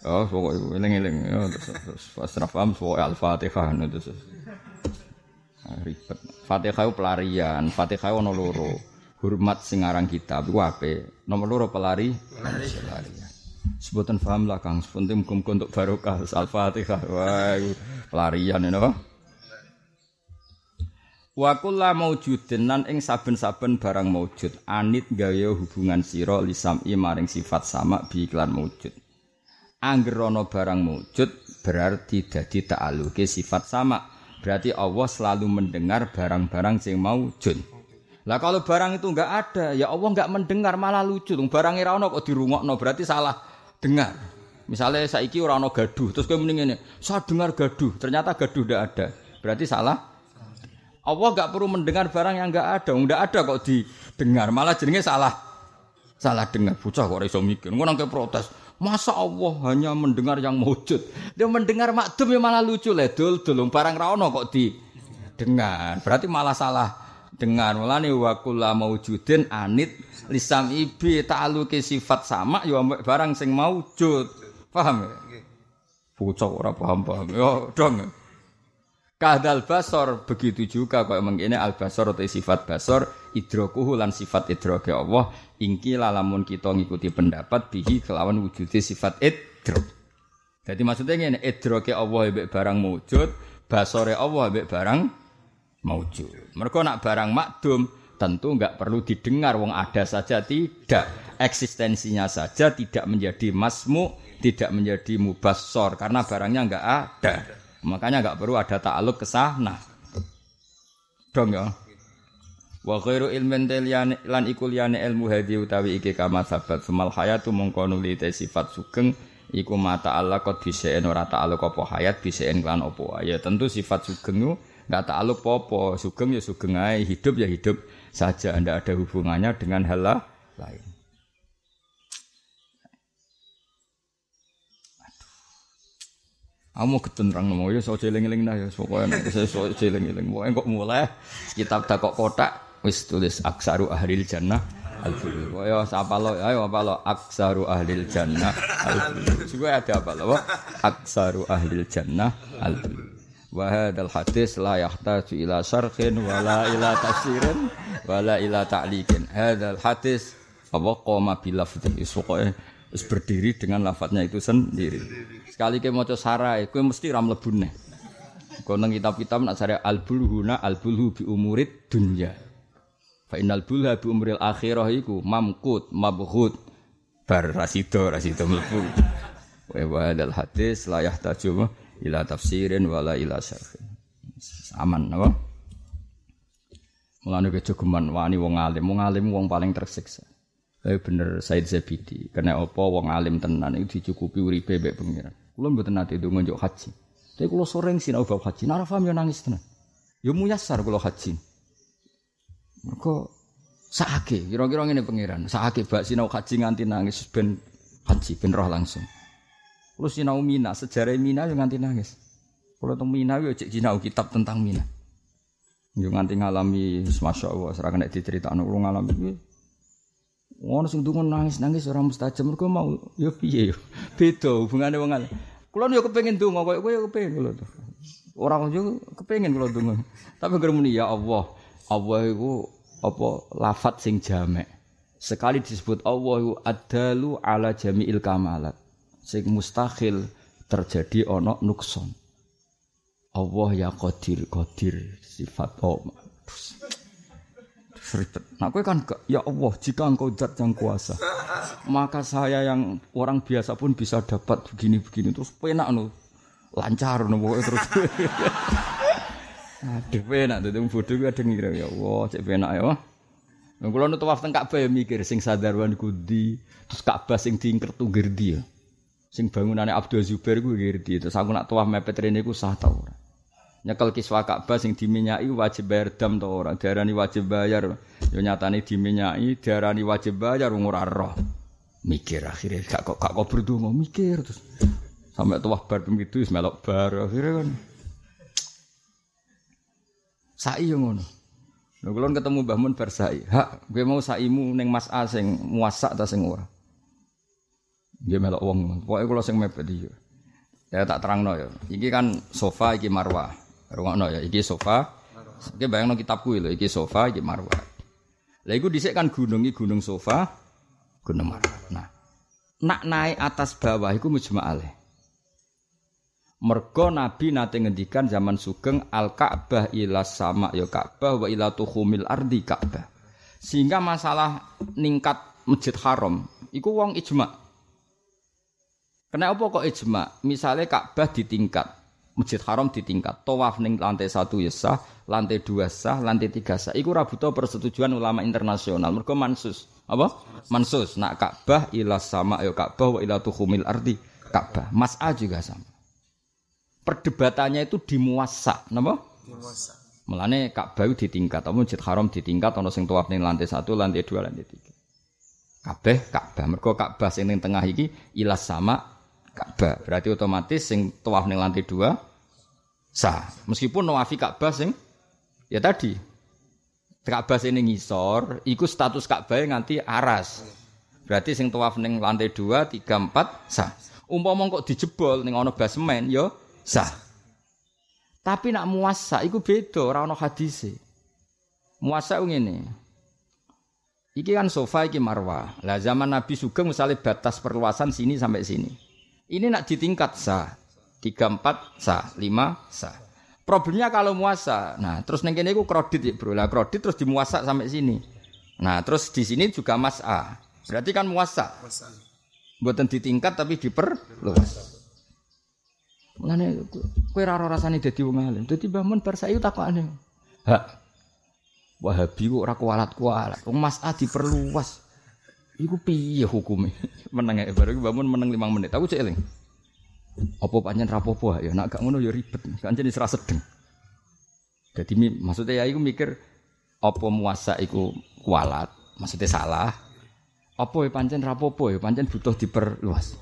Oh, pokoknya eling-eling ya terus terus pas paham pokoknya Al-Fatihah terus. Nah, ribet. Fatihah itu pelarian, Fatihah ono loro. Hormat sing aran kitab iku ape? Nomor loro pelari, pelarian. Sebutan paham lah Kang, sepenting muga untuk barokah Al-Fatihah. Wah, pelarian ini apa? Wa kulla maujudin nan ing saben-saben barang maujud anit gawe hubungan sira lisami maring sifat sama bi iklan maujud. Angger ana barang wujud berarti dadi ta'aluke sifat sama. Berarti Allah selalu mendengar barang-barang sing maujud. Lah kalau barang itu enggak ada, ya Allah enggak mendengar malah lucu. Barang ora ana kok dirungokno berarti salah dengar. Misalnya saiki ora ana gaduh, terus kowe mending ngene, saya dengar gaduh, ternyata gaduh ndak ada. Berarti salah. Allah enggak perlu mendengar barang yang enggak ada, enggak ada kok didengar, malah jenenge salah. Salah dengar, bocah kok ora iso mikir. Ngono protes. Masa Allah hanya mendengar yang wujud? Dia mendengar makdum ya malah lucu lah. Dul, dul, barang rawono kok di dengar. Berarti malah salah dengar. Mulane wa kula maujudin anit lisam ibi ta'aluki sifat sama ya barang sing maujud. Paham ya? Bocah ora paham-paham. Yo dong. Kadal basor begitu juga kok mengkene al basor atau sifat basor idrokuhu lan sifat idroke Allah ingki lalamun kita ngikuti pendapat bihi kelawan wujudnya sifat idrok. Jadi maksudnya ini idroke Allah mbek barang wujud, basore Allah mbek barang maujud. Mereka nak barang makdum tentu enggak perlu didengar wong ada saja tidak eksistensinya saja tidak menjadi masmu tidak menjadi mubassor karena barangnya enggak ada. Makanya nggak perlu ada ta'aluk ke sana. Dong ya. Wa khairu ilmin liyane lan iku liyane ilmu hadi utawi iki kama sabat. Semal hayatu mongko nuli sifat sugeng iku mata Allah kot bisaen ora ta'aluk apa hayat bisaen kan apa ya tentu sifat sugeng itu enggak ta'aluk apa sugeng ya sugeng ae hidup ya hidup saja. Ndak ada hubungannya dengan hal lain. Kamu ketentrang nomo ya so jeling-eling nah ya. Saya so jeling-eling. Pokoknya kok mulai kitab tak kok kotak wis tulis aksaru ahlil jannah al-fulu. Ya apa lo ayo apa lo aksaru ahlil jannah al-fulu. Juga ada apa lo? Aksaru ahlil jannah al-fulu. Wa hadis la yahtaju ila syarhin wala ila tafsirin wala ila ta'liqin. Hadzal hadis apa qoma bil lafdhi. Pokoknya wis berdiri dengan lafadznya itu sendiri. Sekali ke maca sarai, kowe mesti ram. Kau nang kitab-kitab nak sarai al bulhuna al bulhu bi umurid dunya. Fa innal bulha bi umril akhirah iku mamkut mabghut bar rasido rasido mlebu. Wa wadal hadis la yahtaju ila tafsirin wala ila syarhin. Aman apa? Mulane kejogeman wani wong alim, wong alim wong paling tersiksa. Tapi bener Said Zabidi, karena apa wong alim tenan itu dicukupi uripe mbek pengiran. Kulo mboten nate ndonga njuk haji. Tapi kulo sering sinau bab haji, nara paham yo nangis tenan. Yo muyasar kulo haji. Mergo sakake, kira-kira ngene pangeran, sakake bak sinau haji nganti nangis ben haji ben roh langsung. Kulo sinau Mina, sejarah Mina yo nganti nangis. Kulo teng Mina yo cek sinau kitab tentang Mina. Yo nganti ngalami masya Allah, serah kena diceritakno kulo ngalami Ngono sing dungo nangis-nangis ora mustajab mergo mau yo piye yo. Beda hubungane wong alim. Kulo yo kepengin donga koyo kowe yo kepengin kulo to. Ora yo kepengin donga. Tapi ngremuni ya Allah. Allah iku apa lafat sing jamek. Sekali disebut Allah iku adalu ala jami'il kamalat. Sing mustahil terjadi ana nukson. Allah ya qadir, qadir sifat Allah. Ribet. Nah, kowe kan ya Allah, jika engkau zat yang kuasa, maka saya yang orang biasa pun bisa dapat begini-begini. Terus penak no, lancar pokoknya terus. Aduh, penak tuh, bodoh gue ada ngira ya Allah, cek penak ya. Nah, kalau nu tawaf teng Ka'bah ya mikir sing sadarwan kudi, terus Ka'bah sing diingker tuh gerdi ya. Sing bangunannya Abdul Zubair gue gerdi, terus aku nak tawaf mepet rene ku sah tau ora. Nyekel kiswa Ka'bah sing diminyai wajib bayar dam to ora, diarani wajib bayar. Yo nyatane diminyai, diarani wajib bayar wong ora roh. Mikir akhirnya gak kok gak kok berdua mikir terus sampai tawaf bar itu wis melok bar akhirnya kan. Sai yo ngono. Kula ketemu Mbah Mun bar sai. Hak, gue mau saimu ning Mas A sing muasak ta sing ora. Nggih melok wong. Pokoke kula sing mepet iki. Ya tak terangno ya. Iki kan sofa iki marwah. Rungokno ya, iki sofa. Iki bayangno kitabku lho, iki sofa, iki marwah. Lah iku dhisik kan gunung iki gunung sofa, gunung marwah. Nah, nak naik atas bawah iku mujma'aleh. Mergo Nabi nate ngendikan zaman sugeng al Ka'bah ila sama ya Ka'bah wa ila tuhumil ardi Ka'bah. Sehingga masalah ningkat Masjid Haram iku wong ijma. Kenapa kok ijma? Misalnya Ka'bah ditingkat, Masjid Haram ditingkat, tawaf ning lantai satu ya sah, lantai dua sah, lantai tiga sah. Iku rabuto persetujuan ulama internasional. Mergo mansus. Apa? Mansus. Nak Ka'bah ila sama ya Ka'bah wa ila tuhumil ardi Ka'bah. Mas'a juga sama perdebatannya itu di muasa, napa? Di muasa. Mulane Ka'bah ditingkat, apa Masjid Haram ditingkat ana sing tawaf ning lantai satu, lantai dua, lantai tiga. Kabeh Ka'bah. Mergo Ka'bah sing ning tengah iki ilas sama Ka'bah. Berarti otomatis sing tawaf ning lantai dua sah. Meskipun nawafi Ka'bah sing ya tadi Ka'bah sing ngisor, iku status Ka'bah nganti aras. Berarti sing tawaf ning lantai dua, tiga, empat sah. Umpama kok dijebol ning ana basement ya sah. Tapi nak muasa iku beda, ora ana hadise. Muasa ngene. Iki kan sofa iki marwah. Lah zaman Nabi Sugeng misalnya batas perluasan sini sampai sini. Ini nak ditingkat sah. 34 sah, 5 sah. Problemnya kalau muasa. Nah, terus neng kene iku kredit ya, Bro. Lah kredit terus dimuasa sampai sini. Nah, terus di sini juga mas A. Berarti kan muasa. Buatan ditingkat tapi diperluas. Mulane kowe ora rasane dadi wong alim. Dadi Mbah Mun bar saiki takokane. Hak. Wahabi kok ora kualat-kualat. Wong Mas A diperluas. Iku piye hukume? meneng ya baru Mbah Mun meneng 5 menit. Aku cek eling. Apa pancen rapopo ya nak gak ngono ya ribet. Kan jadi serasa sedeng. Jadi maksudnya ya iku mikir apa muasa iku kualat, maksudnya salah. Apa ya pancen rapopo ya pancen butuh diperluas.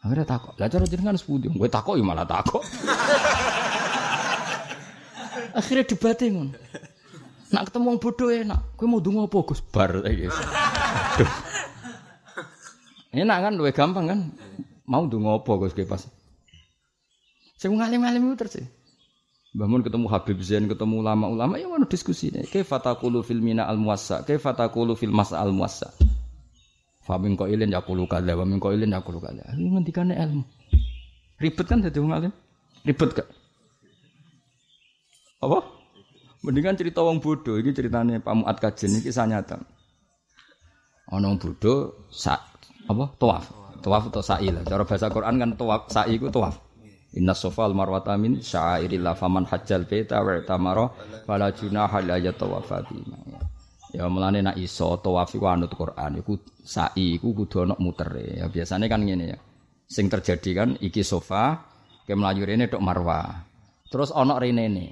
Akhirnya takut. Lah cara jenengan sepundi? Gue takut ya malah takut. Akhirnya debat ngono. Nak ketemu wong bodoh enak. Gue mau dungo apa Gus bar iki. Aduh. Enak kan luwih gampang kan? Mau dungo apa Gus pas. Sing ngalim-ngalim itu terus. Bangun ketemu Habib Zain, ketemu ulama-ulama, ya mana diskusi nih. Kaifa taqulu fil mina al muwassa, kaifa taqulu fil mas al muwassa. Famin kok ilin yakulu kada, famin kok ilin yakulu kada. Ini ngendikane ilmu. Ribet kan jadi wong alim? Ribet gak? Apa? Mendingan cerita wong bodoh. Ini ceritanya Pak Muat Kajen ini kisah nyata. Ono bodoh sa apa? Tawaf. Tawaf atau sa'i lah. Cara bahasa Quran kan tawaf sa'i itu tawaf. Inna sofal marwata min syairillah faman hajjal baita wa tamara fala junaha. Ya mulane nak iso tawaf iku anut Quran iku sa'i iku kudu ana mutere. Ya biasanya kan ngene ya. Sing terjadi kan iki sofa ke melayu rene tok marwah. Terus ana rene ne.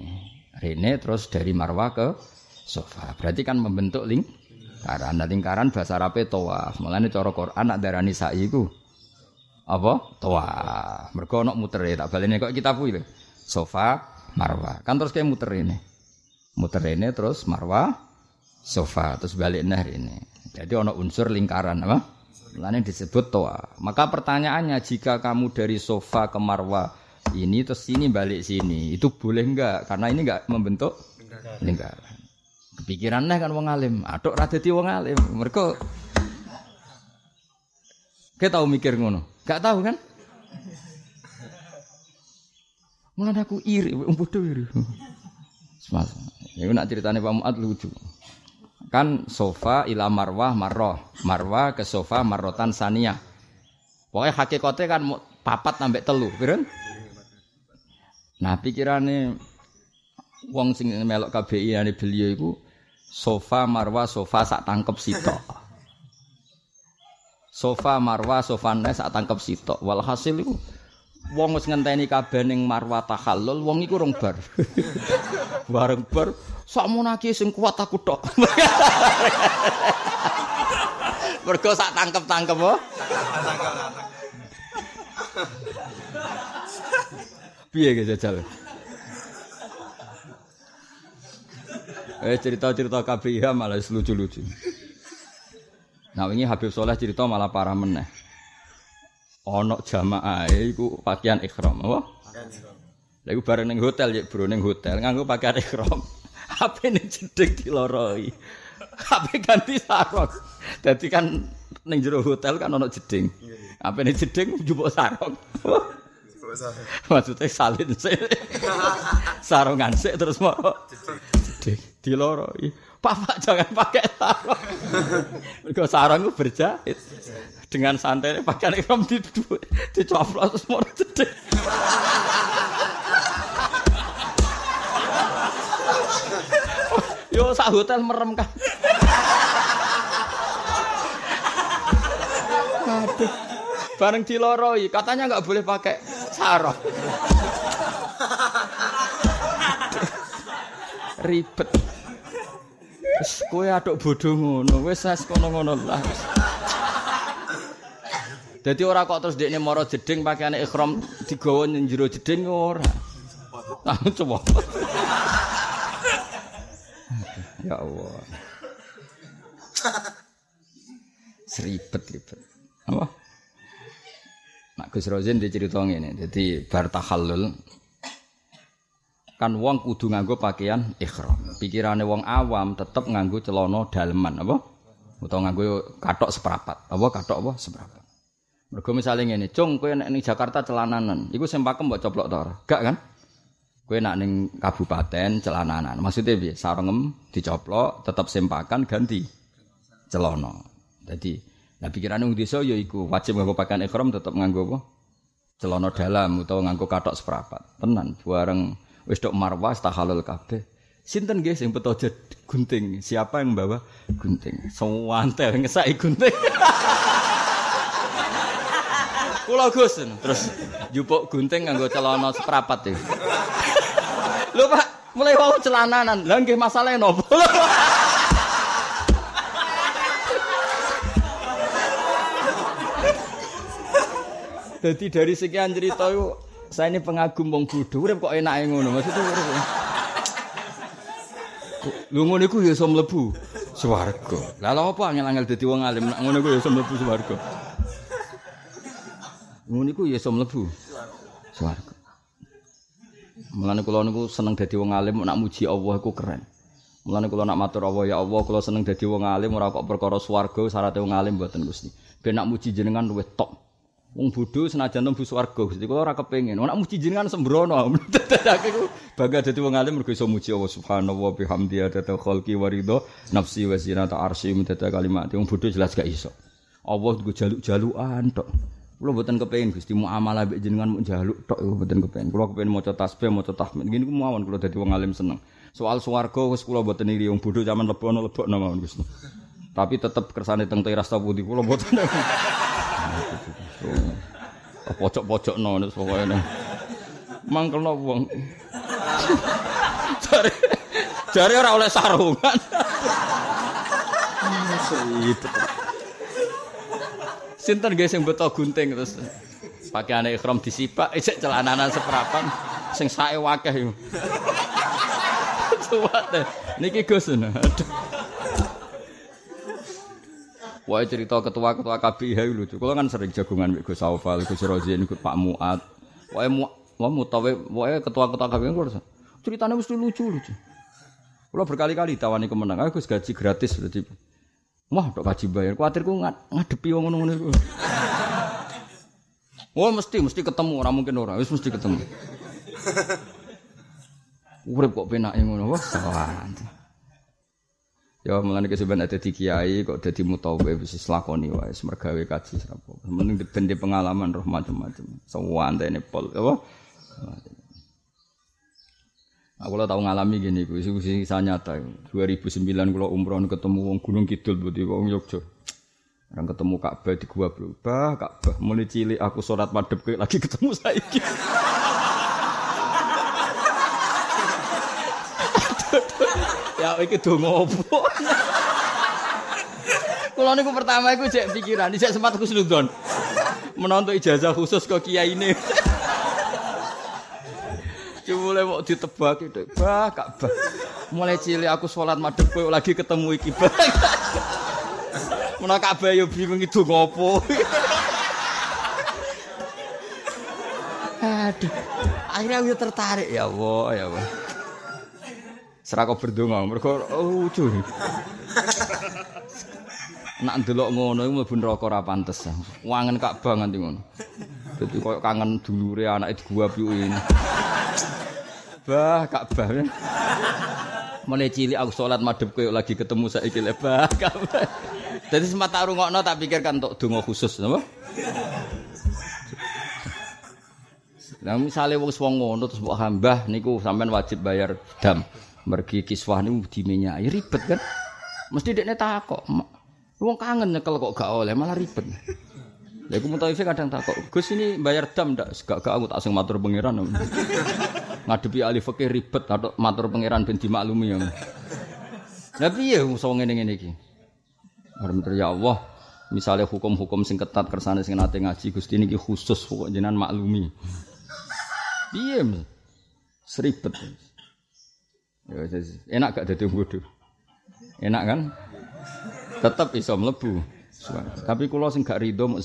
Rene terus dari marwah ke sofa. Berarti kan membentuk lingkaran. Nah lingkaran bahasa Arabe tawaf. Mulane cara Quran nak darani sa'i iku apa? Tawaf. Mergo ana mutere tak balene kok kita kuwi Sofa marwah. Kan terus kayak muter ini. Muter ini terus marwah sofa terus balik nah ini. Jadi ono unsur lingkaran apa? Lainnya disebut toa. Maka pertanyaannya jika kamu dari sofa ke marwah ini terus sini balik sini itu boleh enggak? Karena ini enggak membentuk lingkaran. Kepikirannya kan wong alim. Aduk radeti wong alim. Mereka kita tahu mikir ngono? Gak tahu kan? Mulane aku iri, bodoh iri. Semas. Iku nak ceritane Pak Muat lucu. Kan sofa ila marwah marroh. Marwah ke sofa marrotan saniyah. Pokoknya hakikatnya kan papat sampai telu, pirun? Nah pikirane wong sing melok KBI ane beliau iku sofa marwah sofa sak tangkep sitok. Sofa marwah sofa nes sak tangkep sitok. Walhasil iku wong wis ngenteni kabeh ning marwah tahallul wong iku rong bar. Bareng bar sakmono aki sing kuat aku tok. Mergo sak tangkep-tangkep oh. Piye ge jajal? Eh cerita-cerita KBIH malah lucu-lucu. Nah ini Habib Soleh cerita malah parah meneh. Ono jamaah iku pakaian ikhram, apa? Lha iku bareng ning hotel ya, Bro, ning hotel nganggo pakaian ikhram. HP ning jedeg diloroi. HP ganti sarung. Dadi kan ning jero hotel kan ono jeding. HP ning jeding njupuk sarung. Maksudnya salin sih. Sarungan sih terus mau jeding diloroi. Papa jangan pakai sarung. Mergo sarung berjahit. Dengan santai pakaian ikhram di dicoplos terus mau jeding. Yo sak hotel merem kan. Aduh. Bareng diloroi, katanya nggak boleh pakai sarung. Ribet. Wis kowe aduk bodho ngono, wis kono-ngono lah. Dadi ora kok terus dekne mara jeding pakaiane ihram digawa ning jero jeding ora. Ah coba. Ya Allah. Seribet ribet. Apa? Nak Gus Rozin dicerita ngene. Jadi bar tahallul kan wong kudu nganggo pakaian ihram. Pikirane wong awam tetep nganggo celana daleman apa? Utawa nganggo katok seperapat. Apa katok apa seperapat. Mergo misale ngene, "Cung, kowe nek ning Jakarta celananan, iku sing pakem mbok coplok ora?" Gak kan? Kowe nak ning kabupaten celananan. Maksudnya piye? Sarungem dicoplok, tetep sempakan ganti celana. Jadi, nah pikirane wong desa ya iku wajib nganggo pakaian ihram tetep nganggo apa? Celana dalam utawa nganggo katok seperapat. Tenan, bareng wis tok marwah tahalul kabeh. Sinten nggih sing beto jed gunting? Siapa yang membawa gunting? Sewantel ngesaki gunting. Kula Gus terus jupuk gunting nganggo celana seprapat iki. Lho Pak, mulai wau celananan. Lah nggih masalahe nopo? Jadi dari sekian cerita itu saya ini pengagum wong bodho urip kok enake ngono maksudnya urip. Lu ngono iku ya iso mlebu swarga. Lah lha apa angel-angel dadi wong alim nek ngono iku ya iso mlebu swarga. Ngono iku ya iso mlebu swarga. Mulane kula niku seneng dadi wong alim nak muji Allah iku keren. Mulane kula nak matur Allah ya Allah kula seneng dadi wong alim ora kok perkara swarga syaratnya wong alim mboten Gusti. Ben nak muji jenengan luwih top. Wong bodho senajan tembu swarga Gusti kula ora kepengin. Nak muji jenengan sembrono. Dadake ku bangga dadi wong alim mergo iso muji Allah Subhanahu wa bihamdihi adada khalqi wa ridho nafsi wa zinata arsy mudada kalimat. Wong bodho jelas gak iso. Allah nggo jaluk-jalukan tok. Kula mboten kepengin Gusti muamalah mbek jenengan mung jaluk tok kula mboten kepengin. Kula kepengin maca tasbih, maca tahmid. Ngene ku mawon kula dadi wong alim seneng. Soal swarga wis kula mboten iri wong bodho zaman lebono lebokno mawon Gusti. Tapi tetep kersane teng teras ta putih kula mboten. Pojok-pojok no pokoknya. Mangkelno wong. Jare jare ora oleh sarungan. Itu. Sinten guys sing beto gunting terus pakaiane ikhram disipak isik celananan seperapan sing sae wakeh iku. Suwat deh. Niki Gus. Wah cerita ketua-ketua KBIH lucu. Kalau kan sering jagungan Gus Saufal, Gus Rozin, Gus Pak Muat. Wah mu, wah mutawe, wah ketua-ketua KBIH kulo ceritanya mesti lucu-lucu. Kalau berkali-kali tawani kemenang, aku gaji gratis berarti. Wah, dok gaji bayar. Kuatirku ngad ngadepi wong ngono-ngono iku. Wah mesti mesti ketemu, ora mungkin ora, wis mesti ketemu. Urip kok penake ngono. Wah, sawan. Ya mulane kesuwen ada di kiai kok dadi mutawe wis lakoni wae mergawe kaji sapa. Mending ben pengalaman roh macam-macam. Sewantene pol apa? Aku lo tau ngalami gini, gue sih kisah nyata. 2009 kalau umroh ketemu wong Gunung Kidul, berarti wong Yogyo. Orang ketemu Ka'bah di gua berubah, Ka'bah mulai cilik aku sholat madep lagi ketemu saiki. ya iki donga opo? Kulo niku pertama iku cek pikiran, cek sempat kusnudon. Menonton ijazah khusus ke kiai ini. Cuma mau ditebak itu, bah Ka'bah. Mulai cilik aku sholat kowe lagi ketemu iki. Menawa Ka'bah yo bingung itu ngopo. Aduh. Akhirnya aku tertarik ya Allah, ya Allah. Serah kau berdonga, mereka oh, lucu. Nak ndelok ngono iku mlebu neraka ora pantes. Wangen Ka'bah nganti ngono. Dadi koyo kangen dulure anake gua piye bah Ka'bah. Mulai cilik aku sholat madhep koyo lagi ketemu saiki le bah Ka'bah. Dadi sempat tak rungokno tak pikirkan untuk donga khusus napa? Nah misalnya wong wong ngono terus mbok hambah niku sampean wajib bayar dam. Mergi kiswah niku dimenyai ribet kan. Mesti dekne takok. Wong kangen nyekel kok gak oleh malah ribet. Ya aku mutawife kadang takok, Gus ini bayar dam ndak? Gak gak aku tak sing matur pangeran. Ngadepi ahli fikih ribet atau matur pangeran ben dimaklumi ya. Lah piye iso ngene-ngene iki? Alhamdulillah ya Allah, misalnya hukum-hukum sing ketat kersane sing nate ngaji Gusti niki khusus pokok jenengan maklumi. Piye? Seribet. Ya enak gak dadi bodoh. Enak kan? Tetap iso mlebu. Tapi kula sing gak rido mok.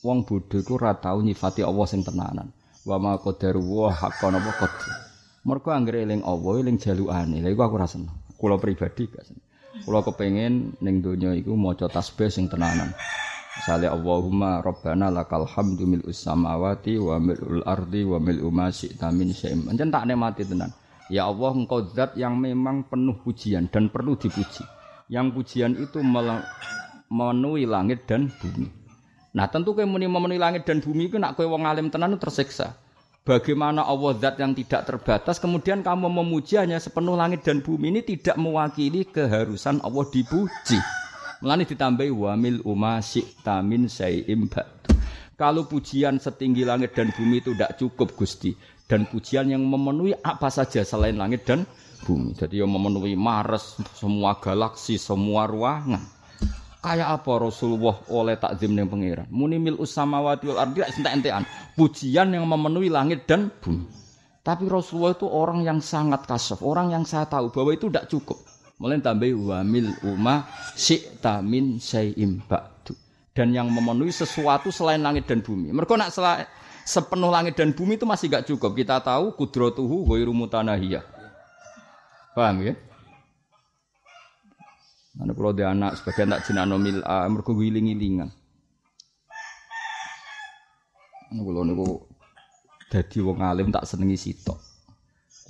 Wong bodho iku ora tau nyifati Allah sing tenanan. Wa ma qadaru wa haqqan apa qad. Mergo anggere eling Allah eling jalukane. Lha iku aku ora seneng. Kula pribadi gak seneng. Kula kepengin ning donya iku maca tasbih sing tenanan. Misale Allahumma Rabbana lakal hamdu mil samawati wa mil'ul ardi wa mil'u ma syi'ta min syai'in. Tak nikmati tenan. Ya Allah engkau zat yang memang penuh pujian dan perlu dipuji. Yang pujian itu memenuhi langit dan bumi. Nah tentu kau muni memenuhi langit dan bumi itu nak kau wong alim tenan tersiksa. Bagaimana Allah zat yang tidak terbatas kemudian kamu memuji hanya sepenuh langit dan bumi ini tidak mewakili keharusan Allah dipuji. Melani ditambahi wamil umma tamin sayyim Kalau pujian setinggi langit dan bumi itu tidak cukup Gusti dan pujian yang memenuhi apa saja selain langit dan bumi. Jadi yang memenuhi Mars, semua galaksi, semua ruangan. Kayak apa Rasulullah oleh takzim yang pangeran? Muni mil usamawati wal ardi entek-entekan. Pujian yang memenuhi langit dan bumi. Tapi Rasulullah itu orang yang sangat kasaf, orang yang saya tahu bahwa itu tidak cukup. Mulai tambah wa mil umma syi'ta min syai'im ba'du. Dan yang memenuhi sesuatu selain langit dan bumi. Mereka nak selain, sepenuh langit dan bumi itu masih gak cukup. Kita tahu kudrotuhu ghairu mutanahiyah. Paham ya? Mana kalau dia anak sebagian tak jenano mil a mergo giling-gilingan. Anu kula niku dadi wong alim tak senengi sitok.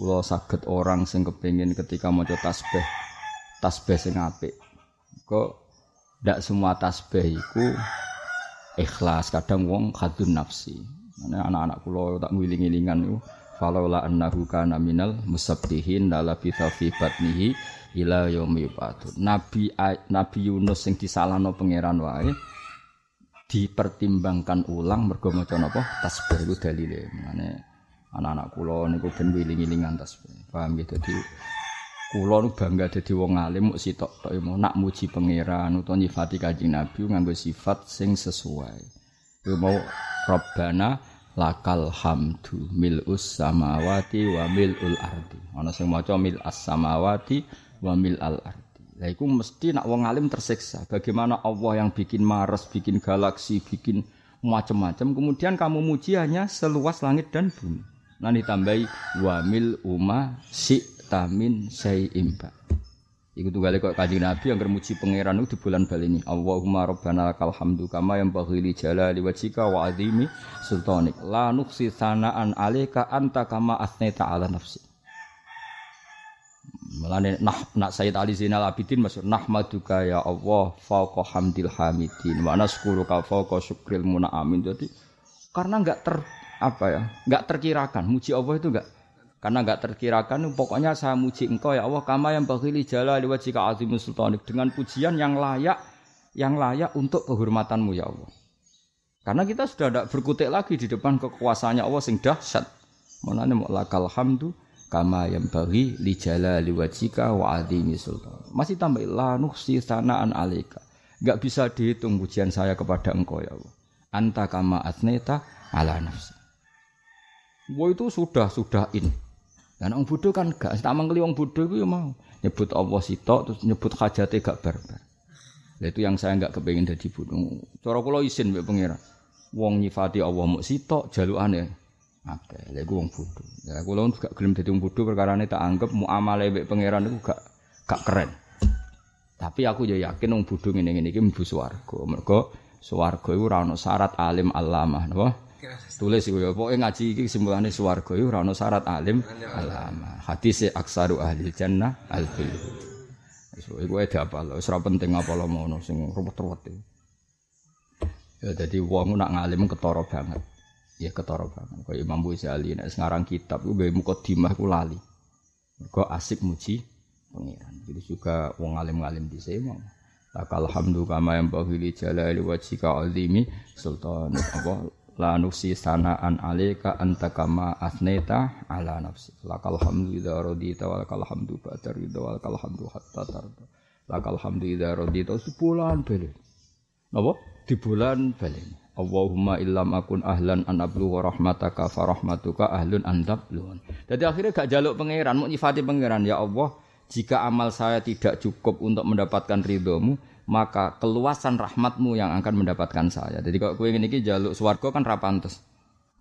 Kula saged orang sing kepengin ketika maca tasbih tasbih sing apik. Kok ndak semua tasbih iku ikhlas, kadang wong khadun nafsi. Anak-anak kula tak ngiling-ngilingan niku falaula annahu kana minal musabbihin la fi batnihi ila yaumi Nabi Nabi Yunus sing disalahno pangeran wae dipertimbangkan ulang mergo maca napa tasbih iku dalile. Mane anak-anak kula niku ben wiling-wilingan tasbih. Paham gitu dadi kula nu bangga dadi wong alim muk sitok tok nak muji pangeran utawa nyifati Kanjeng Nabi nganggo sifat sing sesuai. Yo mau Rabbana lakal hamdu mil'us samawati wa mil'ul ardi. Ana sing maca mil'as samawati wa mil al ardi. Lah iku mesti nak wong alim tersiksa. Bagaimana Allah yang bikin Mars, bikin galaksi, bikin macam-macam, kemudian kamu muji hanya seluas langit dan bumi. Nah ditambahi wa mil uma si tamin syai'im Iku tunggale kok Kanjeng Nabi yang muji pangeran itu di bulan bal ini. Allahumma rabbana lakal hamdu kama yang baghili jalali wajhika wa azimi sultanik. La nuksi sanaan alaika anta kama asnaita ala nafsi. Melane nah nak Sayyid Ali Zainal Abidin maksud nahmaduka ya Allah fauqa hamdil hamidin wa naskuruka fauqa syukril munaamin. Jadi karena enggak ter apa ya, enggak terkirakan muji Allah itu enggak karena enggak terkirakan, pokoknya saya muji engkau ya Allah, kama yang baghili jala liwajika azimu sultanik. Dengan pujian yang layak, yang layak untuk kehormatanmu ya Allah. Karena kita sudah tidak berkutik lagi di depan kekuasaannya Allah sing dahsyat. Menane lakal hamdu kama yang bagi li jala liwajika wa azimi sultan. Masih tambah la nuksi sanaan alika. Enggak bisa dihitung pujian saya kepada engkau ya Allah. Anta kama asneta ala nafsi. Wah itu sudah sudah in. Dan orang bodoh kan gak tak mangkeli orang bodoh itu ya mau nyebut Allah sitok terus nyebut hajate gak. Nah, itu yang saya nggak kepengen jadi bodoh. Cara kula isin mbek pangeran. Wong nyifati Allah mau sitok jalukane akeh. Lha iku wong bodoh. Ya kula gak gelem dadi wong bodoh perkarane tak anggap muamale mbek pangeran iku gak gak keren. Tapi aku ya yakin wong bodoh ngene-ngene iki mlebu swarga. Mergo swarga iku ora ono syarat alim alamah, napa? Tulis iku ya pokoke ngaji iki kesimpulane swarga iku ora ono syarat alim alama. Hadis aksaru ahli jannah al So iku ada apa lho, ora penting apa lo ngono sing ruwet-ruwet Ya dadi wong nak ngalim ketara banget. Ya ketara banget. Kaya Imam Ghazali nek ngarang kitab ku gawe mukadimah ku lali. Mergo asik muji pengiran. Jadi juga wong alim-alim di sini Lakal hamdu kama yang bahili jalali wajika azimi sultan. Apa? La nuksi sanaan alika anta kama asneta ala nafsi. Lakal hamdu idza radita wa lakal hamdu ba'da ridha wa lakal hamdu hatta tarda. Lakal hamdu idza radita di bulan beli Allahumma illam akun ahlan an ablu rahmataka fa rahmatuka ahlun an tabluun. Jadi akhirnya gak jaluk pangeran, mau nyifati pangeran ya Allah, jika amal saya tidak cukup untuk mendapatkan ridhomu, maka keluasan rahmatmu yang akan mendapatkan saya. Jadi kalau kue ini jaluk swargo kan rapantes.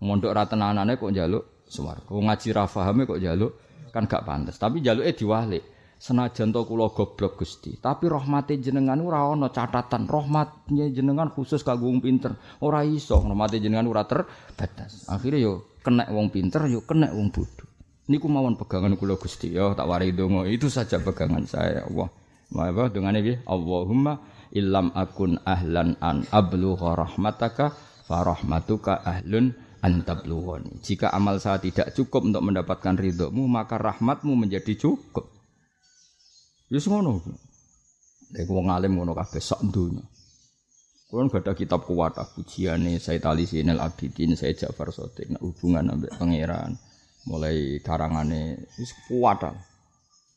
Mondok ratenanane kok jaluk swargo. Ngaji rafahame kok jaluk kan gak pantas. Tapi jaluk eh diwalik. Senajan to kula goblok Gusti, tapi rahmate jenengan ora ana catatan. Rahmatnya jenengan khusus kanggo wong pinter. Ora iso rahmate jenengan ora terbatas. Akhirnya yo kena wong pinter, yo kena wong bodoh. Niku mawon pegangan kula Gusti yo tak wari donga. Itu saja pegangan saya Allah. Apa dungane piye? Allahumma illam akun ahlan an ablugha rahmataka fa rahmatuka ahlun an tablughani. Jika amal saya tidak cukup untuk mendapatkan ridhomu, maka rahmatmu menjadi cukup. Wis ngono. Lek wong alim ngono kabeh sak donya. Kulon gak ada kitab kuat pujiane Said Ali Sinel Abidin, Said Ja'far nah, hubungan ambek pangeran, mulai karangane wis kuat.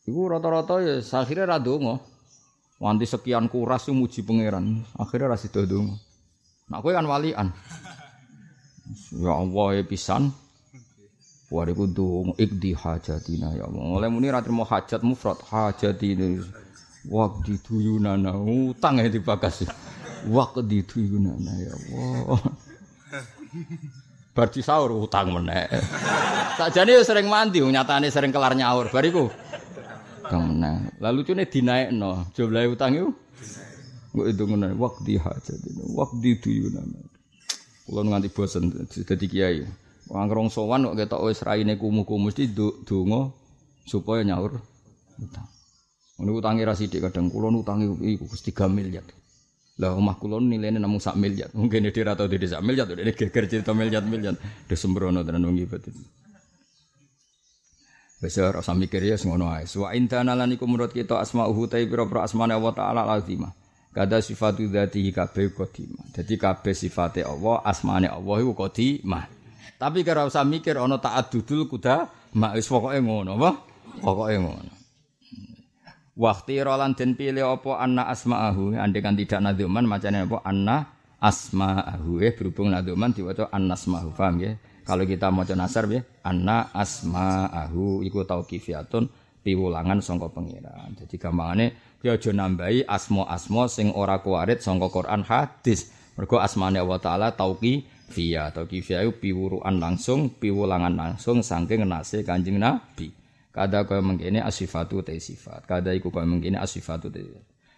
Iku rata-rata ya akhirnya ra donga. Wanti sekian kuras muji pangeran, akhirnya ra sida donga. Nak kan walian. Ya Allah ya pisan. Wariku dong ikdi hajatina ya Allah. Oleh muni ra trimo hajat mufrad hajatina. Waktu duyunana utang ya dibakas. Waktu duyunana ya Allah. Bar sahur utang meneh. Sakjane sering mandi, nyatane sering kelar nyaur. Bariku Kang menang. Lalu cune dinaikno. Jumlah utang itu Mbok itu ngono waktu hajat ini, waktu duyunan. Kulo nganti bosen dadi kiai. Wong ngrong sowan kok ketok wis raine kumuh-kumuh mesti donga supaya nyaur utang. Ngono utange ra sithik kadang kulo utange iku wis 3 miliar. Lah omah kula nilainya namung sak miliar. Mungkin dia ora tau dhewe sak miliar, dia geger cerita miliar-miliar. Desembrono tenan wong ibadah. Wis ora usah mikir ya ngono ae. Wa intana lan iku menurut kita asmauhu ta pira-pira asmane Allah taala lazimah. Kada sifatu dzatihi kabeh qadimah. Dadi kabeh sifate Allah, asmane Allah iku qadimah. Tapi kira usah mikir ana ta'addudul kuda mak wis pokoke ngono apa? Pokoke ngono. Waktu rolan den pilih apa anna asma'ahu andekan tidak nadzuman macane apa anna asma'ahu eh berhubung nadzuman diwaca annasma'ahu paham ya kalau kita mau nasar ya, anna asma'ahu iku tauqifiyatun piwulangan sangka pangeran. Jadi gampangane ya aja nambahi asma-asma sing ora kuwarit sangka Quran hadis. Mergo asmane Allah taala tauqifiyah. Tauqifiyah iku piwuruan langsung, piwulangan langsung saking nase Kanjeng Nabi. Kada kaya mengkene asifatu te sifat. Kada iku kaya mengkene asifatu te.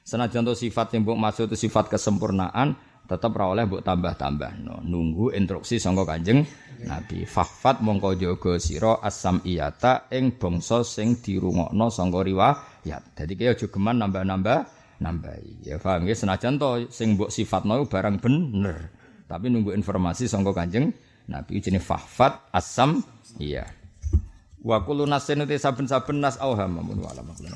Senajan to sifat yang mbok maksud itu sifat kesempurnaan, tetap ora oleh mbok tambah-tambah. No, nunggu instruksi sangka Kanjeng Nabi. Fahfat mongko jaga sira asam iyata ing bangsa sing dirungokno sangka riwayat. Dadi kaya aja geman nambah-nambah nambahi. Ya paham ya senajan to sing mbok sifatno barang bener. Tapi nunggu informasi sangka Kanjeng Nabi jenenge fahfat asam iya. Wa kullu nasin saben-saben nas auham mun wala makulun